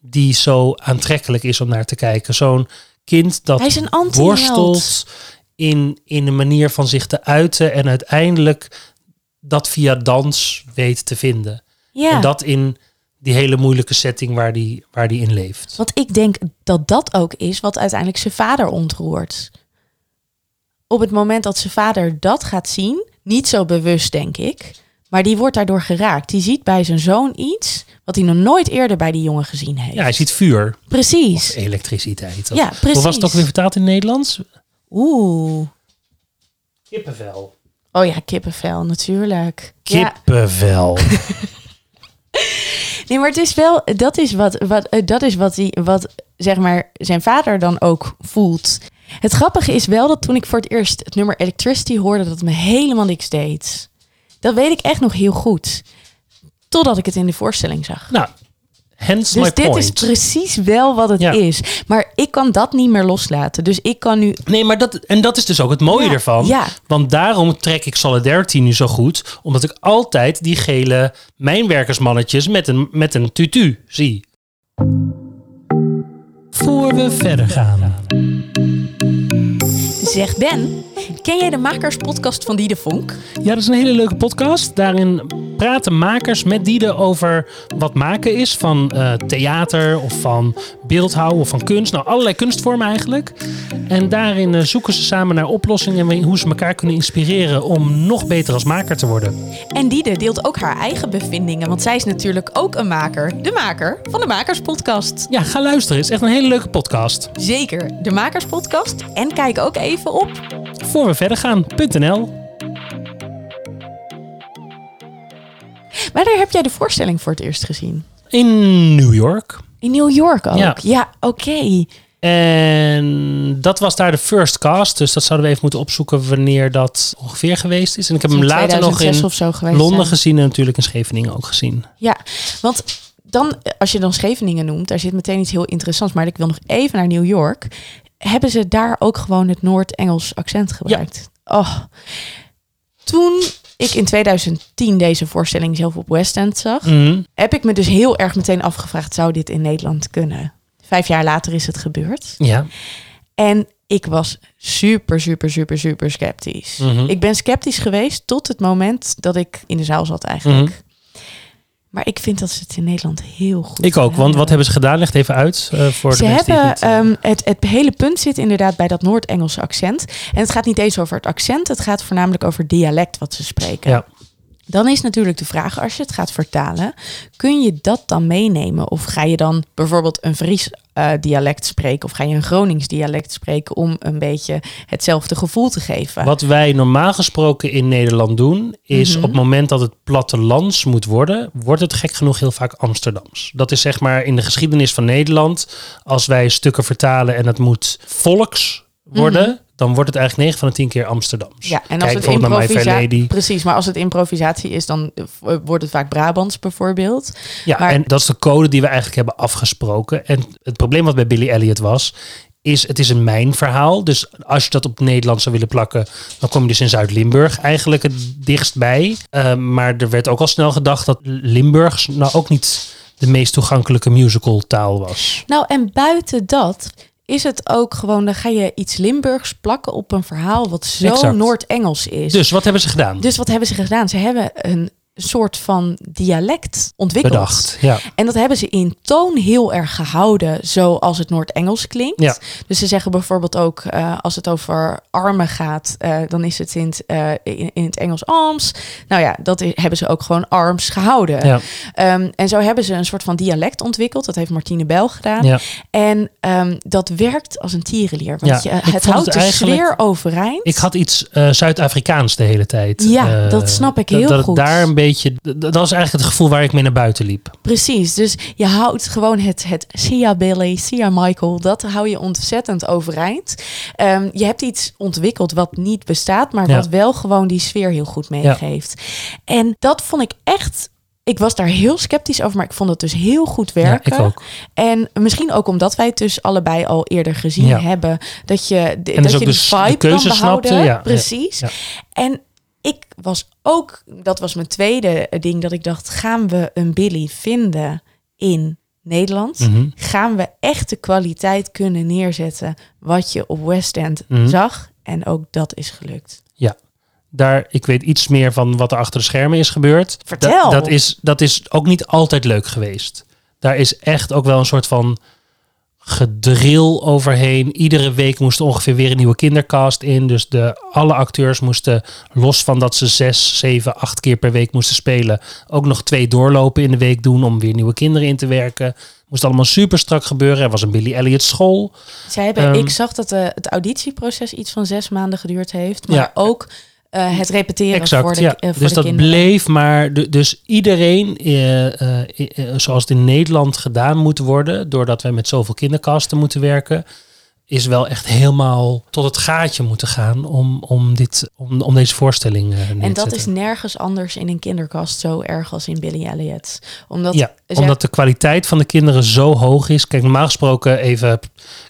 Speaker 1: die zo aantrekkelijk is om naar te kijken. Zo'n kind dat
Speaker 2: Hij is een
Speaker 1: worstelt in, in een manier van zich te uiten en uiteindelijk dat via dans weet te vinden.
Speaker 2: Ja.
Speaker 1: En dat in die hele moeilijke setting waar die, waar die in leeft.
Speaker 2: Want ik denk dat dat ook is wat uiteindelijk zijn vader ontroert. Op het moment dat zijn vader dat gaat zien, niet zo bewust denk ik, maar die wordt daardoor geraakt. Die ziet bij zijn zoon iets wat hij nog nooit eerder bij die jongen gezien heeft.
Speaker 1: Ja, hij ziet vuur,
Speaker 2: Precies.
Speaker 1: elektriciteit.
Speaker 2: Ja, precies.
Speaker 1: Hoe was het ook weer vertaald in het Nederlands?
Speaker 2: Oeh.
Speaker 1: Kippenvel.
Speaker 2: Oh ja, kippenvel natuurlijk. Ja.
Speaker 1: Kippenvel.
Speaker 2: Nee, maar het is wel, dat is wat, wat, eh, dat is wat, hij, wat zeg maar zijn vader dan ook voelt. Het grappige is wel dat toen ik voor het eerst het nummer Electricity hoorde, dat het me helemaal niks deed. Dat weet ik echt nog heel goed. Totdat ik het in de voorstelling zag.
Speaker 1: Nou, Hence my
Speaker 2: Dus dit
Speaker 1: point.
Speaker 2: is precies wel wat het
Speaker 1: Ja.
Speaker 2: is. Maar ik kan dat niet meer loslaten. Dus ik kan nu...
Speaker 1: Nee, maar dat, en dat is dus ook het mooie
Speaker 2: Ja,
Speaker 1: ervan.
Speaker 2: ja.
Speaker 1: Want daarom trek ik Solidarity nu zo goed. Omdat ik altijd die gele mijnwerkersmannetjes met een, met een tutu zie. Voor we verder gaan.
Speaker 2: Zeg Ben, ken jij de makerspodcast van Diede Vonk?
Speaker 1: Ja, dat is een hele leuke podcast. Daarin praten makers met Diede over wat maken is van eh, theater of van beeldhouw of van kunst. Nou, allerlei kunstvormen eigenlijk. En daarin eh, zoeken ze samen naar oplossingen en hoe ze elkaar kunnen inspireren om nog beter als maker te worden.
Speaker 2: En Diede deelt ook haar eigen bevindingen, want zij is natuurlijk ook een maker. De maker van de Makerspodcast.
Speaker 1: Ja, ga luisteren. Het is echt een hele leuke podcast.
Speaker 2: Zeker, de Makerspodcast. En kijk ook even op
Speaker 1: Voor we verder gaan.nl.
Speaker 2: Wanneer heb jij de voorstelling voor het eerst gezien?
Speaker 1: In New York.
Speaker 2: In New York ook?
Speaker 1: Ja.
Speaker 2: Ja, oké.
Speaker 1: En dat was daar de first cast. Dus dat zouden we even moeten opzoeken wanneer dat ongeveer geweest is. En ik heb hem later nog
Speaker 2: 2006
Speaker 1: in Londen
Speaker 2: zijn.
Speaker 1: gezien en natuurlijk in Scheveningen ook gezien.
Speaker 2: Ja, want dan, als je dan Scheveningen noemt, daar zit meteen iets heel interessants. Maar ik wil nog even naar New York. Hebben ze daar ook gewoon het Noord-Engels accent gebruikt? Oh. Toen ik in 2010 deze voorstelling zelf op West End zag,
Speaker 1: Mhm.
Speaker 2: heb ik me dus heel erg meteen afgevraagd, zou dit in Nederland kunnen? Vijf jaar later is het gebeurd.
Speaker 1: Ja.
Speaker 2: En ik was super, super, super, super sceptisch.
Speaker 1: Mhm.
Speaker 2: Ik ben sceptisch geweest tot het moment dat ik in de zaal zat eigenlijk.
Speaker 1: Mhm.
Speaker 2: Maar ik vind dat ze het in Nederland heel goed
Speaker 1: Ik ook, want wat hebben ze gedaan? Leg het even uit eh, voor
Speaker 2: ze
Speaker 1: de mensen die
Speaker 2: hebben
Speaker 1: het niet... eh,
Speaker 2: ehm, het, het hele punt zit inderdaad bij dat Noord-Engelse accent. En het gaat niet eens over het accent, het gaat voornamelijk over dialect wat ze spreken.
Speaker 1: Ja.
Speaker 2: Dan is natuurlijk de vraag, als je het gaat vertalen, kun je dat dan meenemen? Of ga je dan bijvoorbeeld een Fries eh, dialect spreken of ga je een Gronings dialect spreken om een beetje hetzelfde gevoel te geven?
Speaker 1: Wat wij normaal gesproken in Nederland doen, is
Speaker 2: Mhm.
Speaker 1: op het moment dat het plattelands moet worden, wordt het gek genoeg heel vaak Amsterdams. Dat is zeg maar in de geschiedenis van Nederland, als wij stukken vertalen en het moet volks worden, dan wordt het eigenlijk 9 van de 10 keer Amsterdams.
Speaker 2: Mhm. Ja, en als
Speaker 1: Kijk
Speaker 2: het improvisatie... Precies, maar als het improvisatie is, dan eh, wordt het vaak Brabants bijvoorbeeld.
Speaker 1: Ja,
Speaker 2: Maar-
Speaker 1: en dat is de code die we eigenlijk hebben afgesproken. En het probleem wat bij Billy Elliot was, is het is een mijnverhaal. Dus als je dat op Nederland zou willen plakken, dan kom je dus in Zuid-Limburg eigenlijk het dichtst bij. Eh, maar er werd ook al snel gedacht dat Limburgs nou ook niet de meest toegankelijke musical taal was.
Speaker 2: Nou, en buiten dat is het ook gewoon, dan ga je iets Limburgs plakken op een verhaal wat zo. Noord-Engels is.
Speaker 1: Dus wat hebben ze gedaan?
Speaker 2: Dus wat hebben ze gedaan? Ze hebben een soort van dialect ontwikkeld.
Speaker 1: Bedacht. Ja.
Speaker 2: En dat hebben ze in toon heel erg gehouden, zoals het Noord-Engels klinkt.
Speaker 1: Ja.
Speaker 2: Dus ze zeggen bijvoorbeeld ook, eh, als het over armen gaat, eh, dan is het in het, eh, in, in het Engels arms. Nou ja, dat hebben ze ook gewoon arms gehouden.
Speaker 1: Ja.
Speaker 2: Ehm, en zo hebben ze een soort van dialect ontwikkeld. Dat heeft Martine Bel gedaan.
Speaker 1: Ja.
Speaker 2: En ehm, dat werkt als een tierenlier. Want
Speaker 1: Ja,
Speaker 2: je, het houdt
Speaker 1: het
Speaker 2: de sfeer overeind.
Speaker 1: Ik had iets Zuid-Afrikaans de hele tijd.
Speaker 2: Ja, dat snap ik heel goed.
Speaker 1: daar een beetje, dat was eigenlijk het gevoel waar ik mee naar buiten liep.
Speaker 2: Precies, dus je houdt gewoon het, het Sia Billy, Sia Michael, dat hou je ontzettend overeind. Ehm, je hebt iets ontwikkeld wat niet bestaat, maar
Speaker 1: Ja.
Speaker 2: wat wel gewoon die sfeer heel goed meegeeft. En dat vond ik echt... Ik was daar heel sceptisch over, maar ik vond het dus heel goed werken.
Speaker 1: Ja, ik ook.
Speaker 2: En misschien ook omdat wij het dus allebei al eerder gezien
Speaker 1: Ja.
Speaker 2: hebben. Dat je, de,
Speaker 1: dus
Speaker 2: dat je
Speaker 1: de
Speaker 2: die
Speaker 1: s- de
Speaker 2: vibe
Speaker 1: keuze
Speaker 2: kan
Speaker 1: snapte, ja,
Speaker 2: Precies. En ik was ook, dat was mijn tweede ding, dat ik dacht, gaan we een Billy vinden in Nederland?
Speaker 1: Mhm.
Speaker 2: Gaan we echt de kwaliteit kunnen neerzetten wat je op West End
Speaker 1: Mhm.
Speaker 2: zag? En ook dat is gelukt.
Speaker 1: daar, ik weet iets meer van wat er achter de schermen is gebeurd.
Speaker 2: Vertel.
Speaker 1: Dat, dat, is, dat is ook niet altijd leuk geweest. Daar is echt ook wel een soort van gedril overheen. Iedere week moest er ongeveer weer een nieuwe kindercast in. Dus de, alle acteurs moesten, los van dat ze zes, zeven, acht keer per week moesten spelen, ook nog twee doorlopen in de week doen om weer nieuwe kinderen in te werken. Moest allemaal super strak gebeuren. Er was een Billy Elliot school.
Speaker 2: Zij hebben,
Speaker 1: Ehm,
Speaker 2: ik zag dat de, het auditieproces iets van zes maanden geduurd heeft. Maar
Speaker 1: Ja.
Speaker 2: ook eh, het repeteren
Speaker 1: Exact,
Speaker 2: voor de,
Speaker 1: ja.
Speaker 2: eh, voor
Speaker 1: dus
Speaker 2: de
Speaker 1: dat
Speaker 2: kinderen.
Speaker 1: bleef maar. du- Dus iedereen, eh, zoals het in Nederland gedaan moet worden, doordat wij met zoveel kinderkasten moeten werken, is wel echt helemaal tot het gaatje moeten gaan om, om, dit, om, om deze voorstelling neer te
Speaker 2: En dat is nergens anders in een kinderkast zo erg als in Billy Elliot. Omdat,
Speaker 1: Ja, omdat de kwaliteit van de kinderen zo hoog is. Kijk, normaal gesproken even,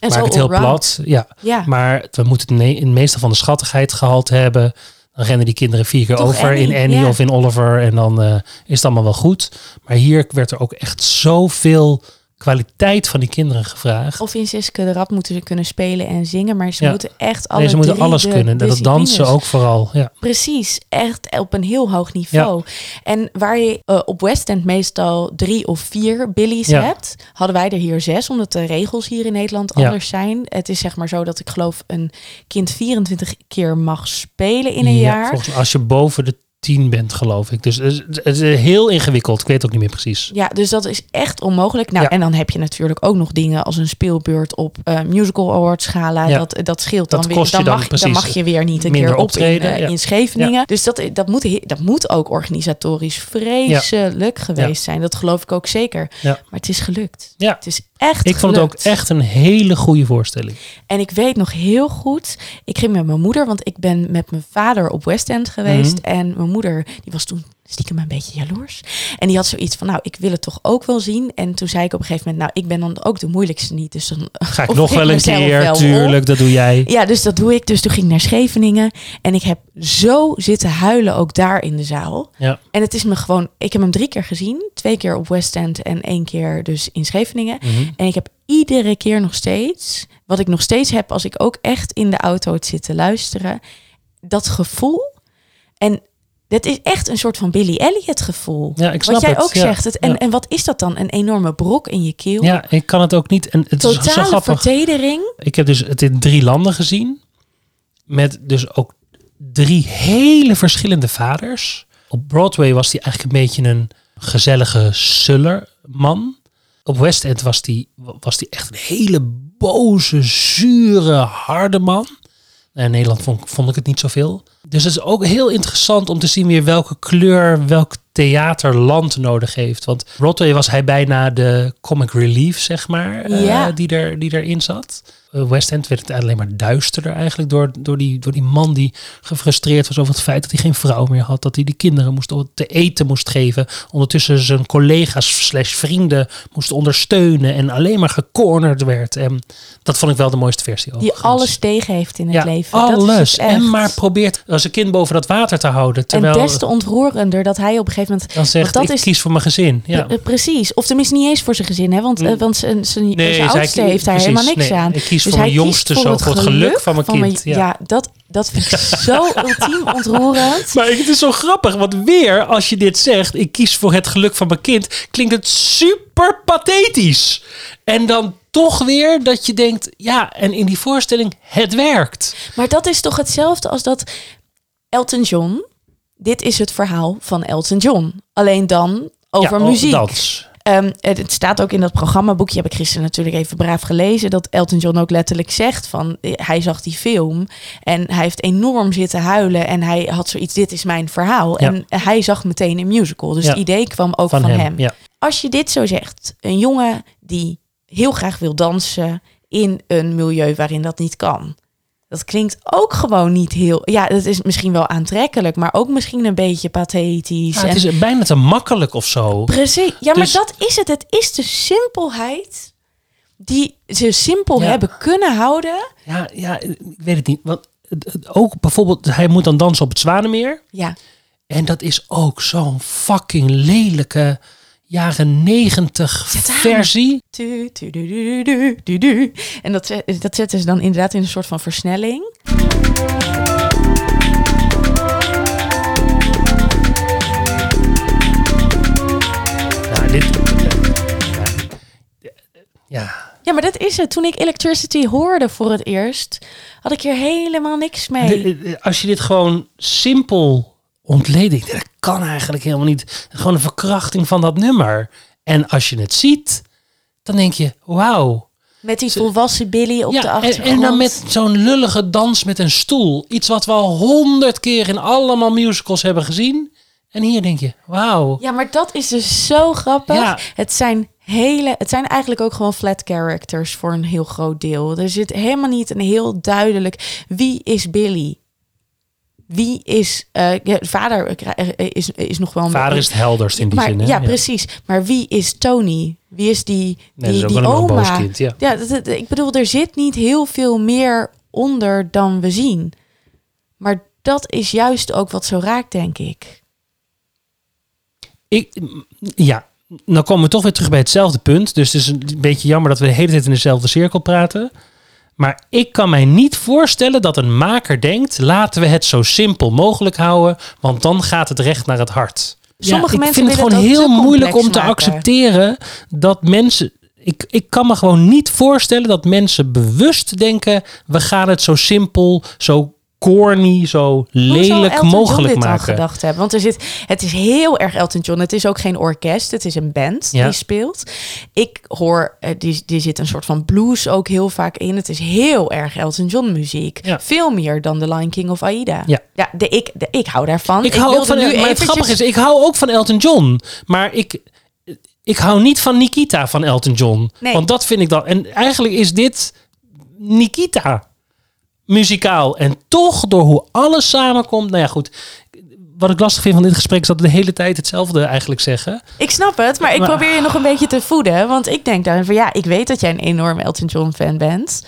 Speaker 2: en
Speaker 1: maak het heel plat. Ja,
Speaker 2: Ja,
Speaker 1: maar we moeten het in het meeste van de schattigheid gehaald hebben. Dan rennen die kinderen vier keer
Speaker 2: Toch
Speaker 1: over in
Speaker 2: Annie,
Speaker 1: of in Oliver. En dan eh, is het allemaal wel goed. Maar hier werd er ook echt zoveel kwaliteit van die kinderen gevraagd.
Speaker 2: of in Siske de Rap moeten ze kunnen spelen en zingen, maar ze
Speaker 1: Ja.
Speaker 2: moeten echt alle
Speaker 1: Nee, ze moeten alles
Speaker 2: de
Speaker 1: kunnen. Dat dansen ook vooral. Ja.
Speaker 2: Precies, echt op een heel hoog niveau. En waar je eh, op West End meestal drie of vier billies hebt, hadden wij er hier zes, omdat de regels hier in Nederland anders zijn. Het is zeg maar zo dat ik geloof een kind 24 keer mag spelen in een
Speaker 1: Ja,
Speaker 2: jaar.
Speaker 1: Volgens als je boven de tien bent, geloof ik. Dus het is, heel ingewikkeld. Ik weet het ook niet meer precies.
Speaker 2: Ja, dus dat is echt onmogelijk. Nou,
Speaker 1: Ja.
Speaker 2: en dan heb je natuurlijk ook nog dingen als een speelbeurt op eh, Musical Awards schala.
Speaker 1: Ja.
Speaker 2: Dat, dat scheelt
Speaker 1: Dat
Speaker 2: dan weer.
Speaker 1: kost je
Speaker 2: Dan,
Speaker 1: dan
Speaker 2: mag,
Speaker 1: precies
Speaker 2: dan mag je weer niet een keer op in,
Speaker 1: optreden,
Speaker 2: eh,
Speaker 1: ja.
Speaker 2: in Scheveningen. Dus dat, dat, moet, dat moet ook organisatorisch vreselijk geweest zijn. Dat geloof ik ook zeker.
Speaker 1: Ja.
Speaker 2: Maar het is gelukt.
Speaker 1: Ja.
Speaker 2: Het is echt
Speaker 1: Ik vond het ook echt een hele goede voorstelling.
Speaker 2: En ik weet nog heel goed, ik ging met mijn moeder, want ik ben met mijn vader op West End geweest.
Speaker 1: Mhm.
Speaker 2: En mijn moeder, die was toen stiekem een beetje jaloers. En die had zoiets van, nou, ik wil het toch ook wel zien. En toen zei ik op een gegeven moment, nou, ik ben dan ook de moeilijkste niet. Dus dan
Speaker 1: Ga ik nog wel een keer,
Speaker 2: wel op.
Speaker 1: tuurlijk, dat doe jij.
Speaker 2: Ja, dus dat doe ik. Dus toen ging ik naar Scheveningen. En ik heb zo zitten huilen ook daar in de zaal.
Speaker 1: Ja.
Speaker 2: En het is me gewoon... Ik heb hem drie keer gezien. Twee keer op West End en één keer dus in Scheveningen.
Speaker 1: Mhm.
Speaker 2: En ik heb iedere keer nog steeds... Wat ik nog steeds heb als ik ook echt in de auto het zit te luisteren. Dat gevoel. En dat is echt een soort van Billy Elliot gevoel.
Speaker 1: Ja, ik snap
Speaker 2: wat jij
Speaker 1: het,
Speaker 2: ook
Speaker 1: ja.
Speaker 2: zegt. Het, en,
Speaker 1: Ja.
Speaker 2: en wat is dat dan? Een enorme brok in je keel?
Speaker 1: Ja, ik kan het ook niet. En het is zo grappig.
Speaker 2: vertedering.
Speaker 1: Ik heb dus het in drie landen gezien. Met dus ook drie hele verschillende vaders. Op Broadway was hij eigenlijk een beetje een gezellige sullerman. Op West End was hij was die echt een hele boze, zure, harde man. En in Nederland vond, vond ik het niet zoveel. Dus het is ook heel interessant om te zien weer welke kleur welk theater land nodig heeft. Want Broadway was hij bijna de comic relief, zeg maar, eh,
Speaker 2: Ja.
Speaker 1: die, er, die erin zat. Eh, West End werd het alleen maar duisterder eigenlijk door, door, die, door die man die gefrustreerd was over het feit dat hij geen vrouw meer had. Dat hij die kinderen moest te eten moest geven. Ondertussen zijn collega's slash vrienden moest ondersteunen en alleen maar gecornerd werd. En dat vond ik wel de mooiste versie.
Speaker 2: Die alles tegen heeft in het
Speaker 1: ja,
Speaker 2: leven.
Speaker 1: Alles. En maar probeert als een kind boven dat water te houden. Terwijl
Speaker 2: en des te ontroerender dat hij op een gegeven moment...
Speaker 1: dan zegt
Speaker 2: dat
Speaker 1: ik
Speaker 2: is-
Speaker 1: kies voor mijn gezin. Ja.
Speaker 2: Precies. Of tenminste niet eens voor zijn gezin. Hè? Want, eh, want zijn, zijn, zijn
Speaker 1: zij-
Speaker 2: oudste heeft daar
Speaker 1: precies,
Speaker 2: helemaal niks
Speaker 1: nee,
Speaker 2: aan.
Speaker 1: Kies
Speaker 2: Dus
Speaker 1: voor mijn jongste zo voor het geluk van mijn kind.
Speaker 2: ja.
Speaker 1: ja.
Speaker 2: dat, dat vind ik zo ultiem ontroerend.
Speaker 1: Maar het is zo grappig, want weer als je dit zegt, ik kies voor het geluk van mijn kind, klinkt het super pathetisch. En dan toch weer dat je denkt, ja, en in die voorstelling, het werkt.
Speaker 2: Maar dat is toch hetzelfde als dat Elton John... Dit is het verhaal van Elton John. Alleen dan over
Speaker 1: ja,
Speaker 2: muziek.
Speaker 1: Dans.
Speaker 2: Ehm, het, het staat ook in dat programmaboekje, heb ik gisteren natuurlijk even braaf gelezen, dat Elton John ook letterlijk zegt van, eh, hij zag die film en hij heeft enorm zitten huilen en hij had zoiets, dit is mijn verhaal.
Speaker 1: Ja.
Speaker 2: En hij zag meteen een musical, dus
Speaker 1: Ja.
Speaker 2: het idee kwam ook
Speaker 1: Van,
Speaker 2: van,
Speaker 1: hem.
Speaker 2: hem.
Speaker 1: Ja.
Speaker 2: Als je dit zo zegt, een jongen die heel graag wil dansen in een milieu waarin dat niet kan. Dat klinkt ook gewoon niet heel. Ja, dat is misschien wel aantrekkelijk, maar ook misschien een beetje pathetisch.
Speaker 1: Ja, het is bijna te makkelijk of zo.
Speaker 2: Precies. Ja,
Speaker 1: Dus-
Speaker 2: maar dat is het. Het is de simpelheid die ze simpel
Speaker 1: Ja.
Speaker 2: hebben kunnen houden.
Speaker 1: Ja, ja, ik weet het niet. Want ook bijvoorbeeld, hij moet dan dansen op het Zwanenmeer.
Speaker 2: Ja,
Speaker 1: En dat is ook zo'n fucking lelijke jaren negentig versie.
Speaker 2: Du, du, du. En dat, dat zetten ze dan inderdaad in een soort van versnelling.
Speaker 1: Nou, dit... Ja,
Speaker 2: Ja, maar dat is het. Toen ik Electricity hoorde voor het eerst, had ik hier helemaal niks mee.
Speaker 1: De- de- als je dit gewoon simpel ik, dat kan eigenlijk helemaal niet. Gewoon een verkrachting van dat nummer. En als je het ziet, dan denk je, wauw.
Speaker 2: Met die volwassen Billy op de
Speaker 1: Ja, en,
Speaker 2: achtergrond.
Speaker 1: en dan met zo'n lullige dans met een stoel. Iets wat we al honderd keer in allemaal musicals hebben gezien. En hier denk je, wauw.
Speaker 2: Ja, maar dat is dus zo grappig.
Speaker 1: Ja.
Speaker 2: Het zijn hele. Het zijn eigenlijk ook gewoon flat characters voor een heel groot deel. Er zit helemaal niet een heel duidelijk. Wie is Billy? Wie is. eh vader eh, is, is nog wel een
Speaker 1: Vader is het helderst in die
Speaker 2: maar,
Speaker 1: zin. Hè?
Speaker 2: ja, precies. Maar wie is Tony? Wie is die,
Speaker 1: Nee,
Speaker 2: die,
Speaker 1: is
Speaker 2: die oma?
Speaker 1: kind, ja.
Speaker 2: Ja, dat, dat- ik bedoel, er zit niet heel veel meer onder dan we zien. Maar dat is juist ook wat zo raakt, denk ik.
Speaker 1: Ik, ja, dan komen we toch weer terug bij hetzelfde punt. Dus het is een beetje jammer dat we de hele tijd in dezelfde cirkel praten. Maar ik kan mij niet voorstellen dat een maker denkt... laten we het zo simpel mogelijk houden... want dan gaat het recht naar het hart.
Speaker 2: Sommige
Speaker 1: ik
Speaker 2: mensen
Speaker 1: vind het gewoon
Speaker 2: het
Speaker 1: heel moeilijk om te
Speaker 2: maken.
Speaker 1: accepteren dat mensen... Ik, ik kan me gewoon niet voorstellen dat mensen bewust denken... we gaan het zo simpel, zo corny, zo lelijk
Speaker 2: Elton John
Speaker 1: mogelijk
Speaker 2: dan
Speaker 1: maken.
Speaker 2: gedacht hebben? Want er zit, het is heel erg Elton John. Het is ook geen orkest, het is een band
Speaker 1: Ja.
Speaker 2: die speelt. Ik hoor, eh, die, die zit een soort van blues ook heel vaak in. Het is heel erg Elton John muziek.
Speaker 1: Ja.
Speaker 2: Veel meer dan The Lion King of Aida.
Speaker 1: Ja.
Speaker 2: ja de, ik, de, ik hou daarvan.
Speaker 1: Ik hou ook van,
Speaker 2: nu
Speaker 1: maar het grappige is, ik hou ook van Elton John. Maar ik, ik hou niet van Nikita van Elton John.
Speaker 2: Nee.
Speaker 1: Want dat vind ik dan. En eigenlijk is dit Nikita muzikaal. En toch door hoe alles samenkomt. Nou ja, goed. Wat ik lastig vind van dit gesprek is dat we de hele tijd hetzelfde eigenlijk zeggen.
Speaker 2: Ik snap het, maar ik probeer je nog een beetje te voeden. Want ik denk dan van ja, ik weet dat jij een enorm Elton John fan bent.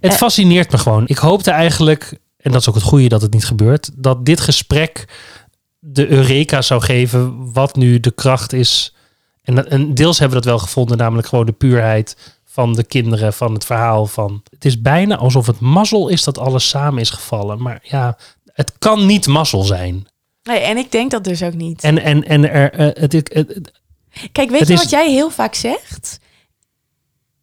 Speaker 1: Het
Speaker 2: Eh.
Speaker 1: fascineert me gewoon. Ik hoopte eigenlijk, en dat is ook het goede dat het niet gebeurt, dat dit gesprek de Eureka zou geven wat nu de kracht is. En, en deels hebben we dat wel gevonden, namelijk gewoon de puurheid van de kinderen, van het verhaal. Van, het is bijna alsof het mazzel is dat alles samen is gevallen. Maar ja, het kan niet mazzel zijn.
Speaker 2: Nee, en ik denk dat dus ook niet.
Speaker 1: En, en, en er, eh, het, het, het-
Speaker 2: Kijk, weet je
Speaker 1: is-
Speaker 2: wat jij heel vaak zegt?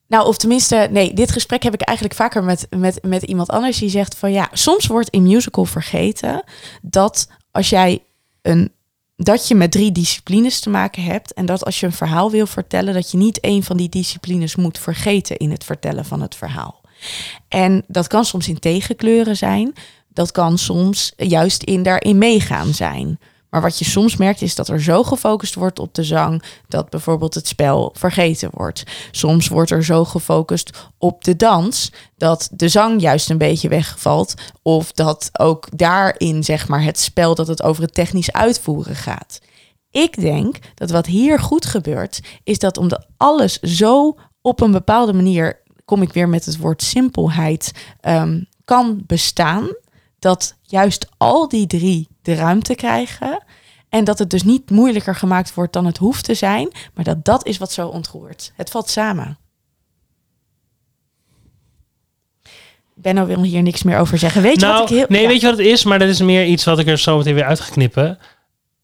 Speaker 2: Nou, of tenminste, nee, dit gesprek heb ik eigenlijk vaker met, met, met iemand anders die zegt van ja, soms wordt in musical vergeten dat als jij een dat je met drie disciplines te maken hebt en dat als je een verhaal wil vertellen, dat je niet één van die disciplines moet vergeten in het vertellen van het verhaal. En dat kan soms in tegenkleuren zijn, dat kan soms juist in daarin meegaan zijn. Maar wat je soms merkt is dat er zo gefocust wordt op de zang dat bijvoorbeeld het spel vergeten wordt. Soms wordt er zo gefocust op de dans dat de zang juist een beetje wegvalt. Of dat ook daarin zeg maar het spel dat het over het technisch uitvoeren gaat. Ik denk dat wat hier goed gebeurt is dat omdat alles zo op een bepaalde manier, kom ik weer met het woord simpelheid, ehm, kan bestaan dat juist al die drie de ruimte krijgen. En dat het dus niet moeilijker gemaakt wordt dan het hoeft te zijn. Maar dat dat is wat zo ontroert. Het valt samen. Benno wil hier niks meer over zeggen. Weet je
Speaker 1: nou,
Speaker 2: wat ik heel...
Speaker 1: nee,
Speaker 2: ja.
Speaker 1: weet je wat het is? Maar dat is meer iets wat ik er zo meteen weer uit ga knippen.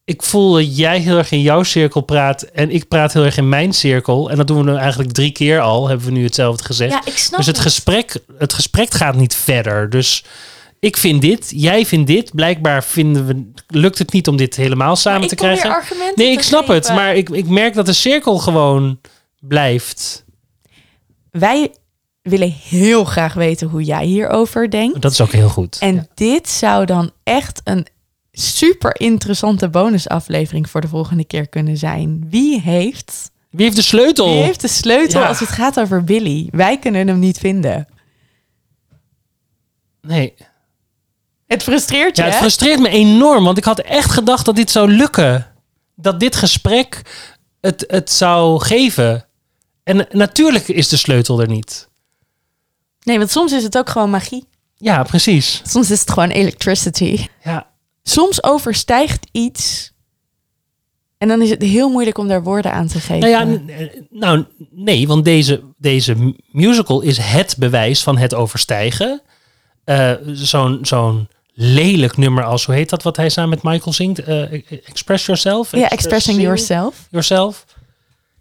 Speaker 1: Ik voel dat jij heel erg in jouw cirkel praat en ik praat heel erg in mijn cirkel. En dat doen we nu eigenlijk drie keer al, hebben we nu hetzelfde gezegd.
Speaker 2: Ja, ik snap
Speaker 1: dus het
Speaker 2: het.
Speaker 1: gesprek, het gesprek gaat niet verder. Dus ik vind dit, jij vindt dit. Blijkbaar vinden we, lukt het niet om dit helemaal samen te krijgen.
Speaker 2: argumenten
Speaker 1: Nee, ik snap het. Maar ik, ik merk dat de cirkel gewoon blijft.
Speaker 2: Wij willen heel graag weten hoe jij hierover denkt.
Speaker 1: Dat is ook heel goed.
Speaker 2: En dit zou dan echt een super interessante bonusaflevering voor de volgende keer kunnen zijn. Wie heeft,
Speaker 1: Wie heeft de sleutel?
Speaker 2: wie heeft de sleutel
Speaker 1: Ja.
Speaker 2: als het gaat over Billy? Wij kunnen hem niet vinden.
Speaker 1: Nee.
Speaker 2: Het frustreert je,
Speaker 1: Ja, het
Speaker 2: hè?
Speaker 1: frustreert me enorm, want ik had echt gedacht dat dit zou lukken. Dat dit gesprek het, het zou geven. En natuurlijk is de sleutel er niet.
Speaker 2: Nee, want soms is het ook gewoon magie.
Speaker 1: Ja, precies.
Speaker 2: Soms is het gewoon electricity.
Speaker 1: Ja,
Speaker 2: Soms overstijgt iets. En dan is het heel moeilijk om daar woorden aan te geven.
Speaker 1: nou ja, nou nee, want deze, deze mu- musical is het bewijs van het overstijgen. Eh, zo'n, zo'n lelijk nummer als, hoe heet dat wat hij samen met Michael zingt? Eh, Express Yourself?
Speaker 2: ja, expressing yourself.
Speaker 1: Yourself.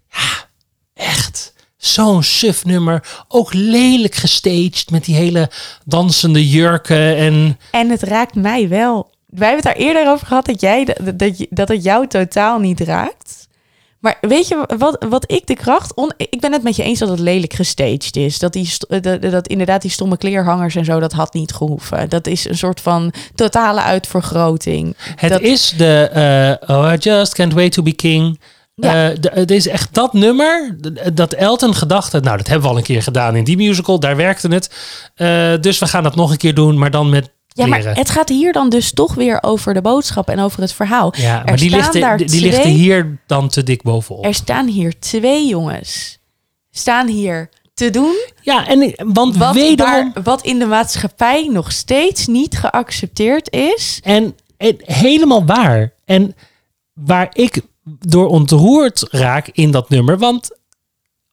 Speaker 1: Ja, echt. Zo'n suf nummer. Ook lelijk gestaged met die hele dansende jurken. En
Speaker 2: En het raakt mij wel. Wij hebben het daar eerder over gehad dat, jij, dat, dat, dat het jou totaal niet raakt. Maar weet je wat, wat ik de kracht... On, ik ben het met je eens dat het lelijk gestaged is. Dat, die, st- dat, dat inderdaad die stomme kleerhangers en zo, dat had niet gehoeven. Dat is een soort van totale uitvergroting.
Speaker 1: het
Speaker 2: Dat-
Speaker 1: is de... eh, oh, I just can't wait to be king.
Speaker 2: Ja.
Speaker 1: Eh, het is echt dat nummer, dat Elton gedacht had, nou dat hebben we al een keer gedaan in die musical, daar werkte het. Eh, dus we gaan dat nog een keer doen, maar dan met
Speaker 2: Ja, maar het gaat hier dan dus toch weer over de boodschap en over het verhaal.
Speaker 1: ja,
Speaker 2: er
Speaker 1: maar die ligt, er-
Speaker 2: daar
Speaker 1: die, die ligt er
Speaker 2: twee-
Speaker 1: hier dan te dik bovenop.
Speaker 2: Er staan hier twee jongens. Staan hier te doen
Speaker 1: Ja, en want
Speaker 2: wat,
Speaker 1: wederom...
Speaker 2: waar- wat in de maatschappij nog steeds niet geaccepteerd is.
Speaker 1: En, en helemaal waar. En waar ik door ontroerd raak in dat nummer. Want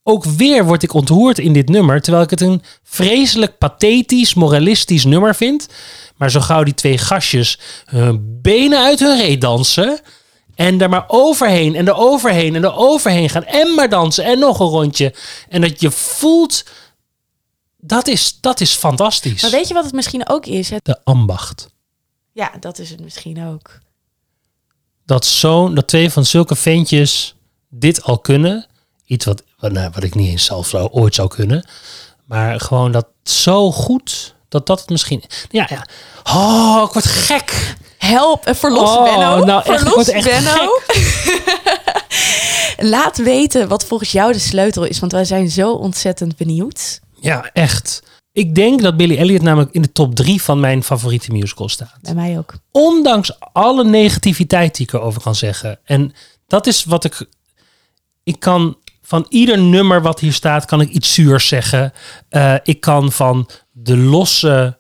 Speaker 1: ook weer word ik ontroerd in dit nummer. Terwijl ik het een vreselijk pathetisch, moralistisch nummer vind. Maar zo gauw die twee gastjes hun benen uit hun reet dansen. En daar maar overheen en er overheen en er overheen gaan. En maar dansen en nog een rondje. En dat je voelt. Dat is, dat is fantastisch.
Speaker 2: Maar weet je wat het misschien ook is? Het,
Speaker 1: De ambacht.
Speaker 2: ja, dat is het misschien ook.
Speaker 1: dat, zo'n dat twee van zulke ventjes dit al kunnen. Iets wat, wat, nou, wat ik niet eens zelf zou, ooit zou kunnen. Maar gewoon dat zo goed. Dat dat het misschien... Ja, ja. Oh, ik word gek.
Speaker 2: Help, eh, verlos
Speaker 1: Oh,
Speaker 2: Benno.
Speaker 1: nou echt, ik
Speaker 2: verlos
Speaker 1: word echt
Speaker 2: Benno. Laat weten wat volgens jou de sleutel is, want wij zijn zo ontzettend benieuwd.
Speaker 1: Ja, echt. Ik denk dat Billy Elliot namelijk in de top drie van mijn favoriete musicals staat.
Speaker 2: Bij mij ook.
Speaker 1: ondanks alle negativiteit die ik erover kan zeggen. En dat is wat ik. Ik kan van ieder nummer wat hier staat, kan ik iets zuurs zeggen. Eh, ik kan van de losse.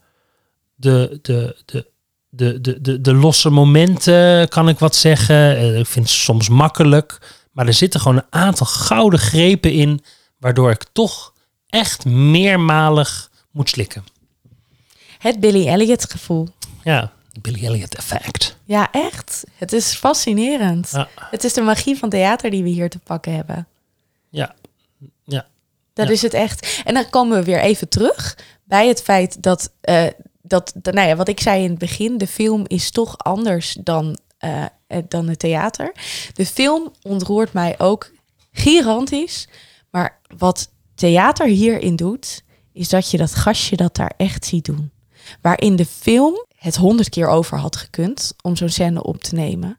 Speaker 1: De, de, de, de, de, de, de losse momenten kan ik wat zeggen. Eh, ik vind het soms makkelijk. Maar er zitten gewoon een aantal gouden grepen in. Waardoor ik toch echt meermalig moet slikken.
Speaker 2: Het Billy Elliot gevoel.
Speaker 1: Ja, de Billy Elliot effect.
Speaker 2: Ja, echt. Het is fascinerend.
Speaker 1: Ja.
Speaker 2: Het is de magie van theater die we hier te pakken hebben.
Speaker 1: Ja, ja.
Speaker 2: Dat
Speaker 1: Ja.
Speaker 2: is het echt. En dan komen we weer even terug bij het feit dat, eh, dat, dat, nou ja, wat ik zei in het begin, de film is toch anders dan, eh, eh, dan het theater. De film ontroert mij ook gigantisch. Maar wat theater hierin doet, is dat je dat gastje dat daar echt ziet doen. Waar in de film het honderd keer over had gekund om zo'n scène op te nemen.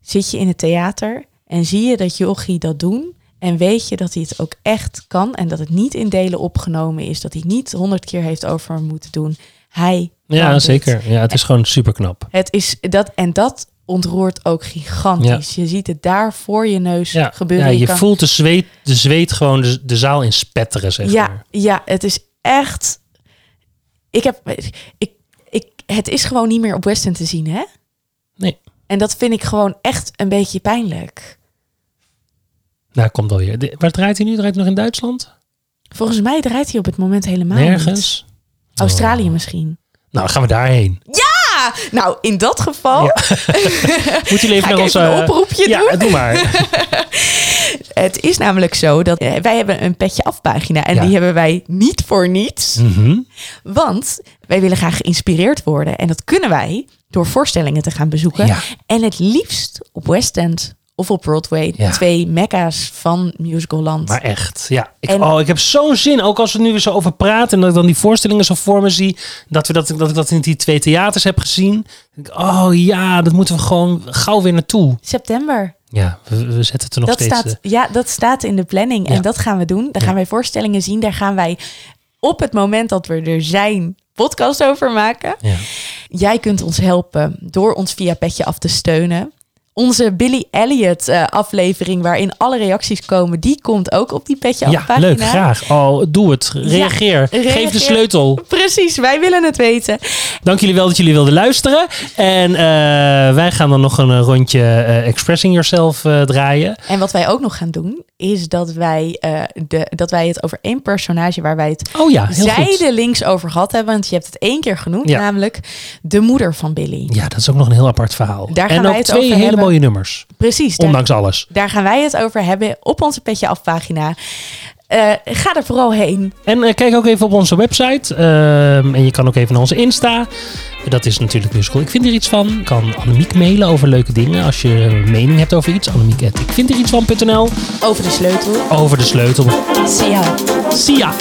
Speaker 2: Zit je in het theater en zie je dat Jochie dat doen. En weet je dat hij het ook echt kan. En dat het niet in delen opgenomen is. Dat hij niet honderd keer heeft over moeten doen. Hij
Speaker 1: Ja, zeker. Ja, het is gewoon super knap.
Speaker 2: Het is dat en dat ontroert ook gigantisch. Je ziet het daar voor je neus
Speaker 1: Ja,
Speaker 2: gebeuren.
Speaker 1: ja je
Speaker 2: kan-
Speaker 1: voelt de zweet, de zweet gewoon de, de zaal in spetteren, zeg
Speaker 2: ja,
Speaker 1: maar.
Speaker 2: ja, het is echt. Ik heb, ik, ik, het is gewoon niet meer op West End te zien, hè?
Speaker 1: Nee.
Speaker 2: En dat vind ik gewoon echt een beetje pijnlijk.
Speaker 1: Nou, komt alweer. De- Waar draait hij nu? Draait hij nog in Duitsland?
Speaker 2: Volgens mij draait hij op het moment helemaal niet.
Speaker 1: Nergens?
Speaker 2: Australië
Speaker 1: Oh.
Speaker 2: misschien.
Speaker 1: Nou, gaan we daarheen.
Speaker 2: Ah, nou, in dat geval
Speaker 1: Ja. Moet jullie even naar
Speaker 2: ik
Speaker 1: onze...
Speaker 2: even een oproepje
Speaker 1: ja,
Speaker 2: doen.
Speaker 1: doe maar.
Speaker 2: Het is namelijk zo dat eh, wij hebben een petje afpagina en
Speaker 1: Ja.
Speaker 2: die hebben wij niet voor niets.
Speaker 1: Mhm.
Speaker 2: Want wij willen graag geïnspireerd worden. En dat kunnen wij door voorstellingen te gaan bezoeken.
Speaker 1: Ja.
Speaker 2: En het liefst op West End of op Broadway.
Speaker 1: Ja.
Speaker 2: Twee mekka's van musicalland.
Speaker 1: Maar echt, ja. Ik,
Speaker 2: En-
Speaker 1: oh, ik heb zo'n zin, ook als we nu weer zo over praten... en dat ik dan die voorstellingen zo voor me zie... dat, we dat, dat ik dat in die twee theaters heb gezien. oh ja, dat moeten we gewoon gauw weer naartoe.
Speaker 2: September.
Speaker 1: Ja, we, we zetten het er nog
Speaker 2: Dat
Speaker 1: steeds...
Speaker 2: staat,
Speaker 1: eh,
Speaker 2: ja, dat staat in de planning.
Speaker 1: Ja.
Speaker 2: En dat gaan we doen. Daar gaan wij voorstellingen zien. Daar gaan wij op het moment dat we er zijn podcast over maken.
Speaker 1: ja.
Speaker 2: Jij kunt ons helpen door ons via Petje af te steunen. Onze Billy Elliot eh, aflevering waarin alle reacties komen, die komt ook op die Petje af
Speaker 1: Ja,
Speaker 2: pagina.
Speaker 1: leuk, graag. Oh, doe het. Reageer. Geef
Speaker 2: reageer.
Speaker 1: de sleutel.
Speaker 2: Precies, wij willen het weten.
Speaker 1: Dank jullie wel dat jullie wilden luisteren. En eh, wij gaan dan nog een rondje eh, Expressing Yourself draaien.
Speaker 2: En wat wij ook nog gaan doen, is dat wij, eh, de, dat wij het over één personage waar wij het
Speaker 1: Oh ja, heel goed.
Speaker 2: zijdelings over gehad hebben. Want je hebt het één keer genoemd,
Speaker 1: Ja.
Speaker 2: namelijk de moeder van Billy.
Speaker 1: Ja, dat is ook nog een heel apart verhaal.
Speaker 2: Daar gaan
Speaker 1: en
Speaker 2: wij
Speaker 1: ook
Speaker 2: het
Speaker 1: twee
Speaker 2: over
Speaker 1: hele
Speaker 2: hebben.
Speaker 1: mooie nummers.
Speaker 2: Precies, daar,
Speaker 1: Ondanks alles.
Speaker 2: daar gaan wij het over hebben op onze Petje af pagina. Eh, ga er vooral heen.
Speaker 1: En eh, kijk ook even op onze website. Ehm, en je kan ook even naar onze Insta. Dat is natuurlijk musical. Ik vind er iets van. Kan Annemiek mailen over leuke dingen. Als je mening hebt over iets. Annemiek ik vind er iets
Speaker 2: Over de sleutel.
Speaker 1: Over de sleutel.
Speaker 2: Sia.
Speaker 1: Sia.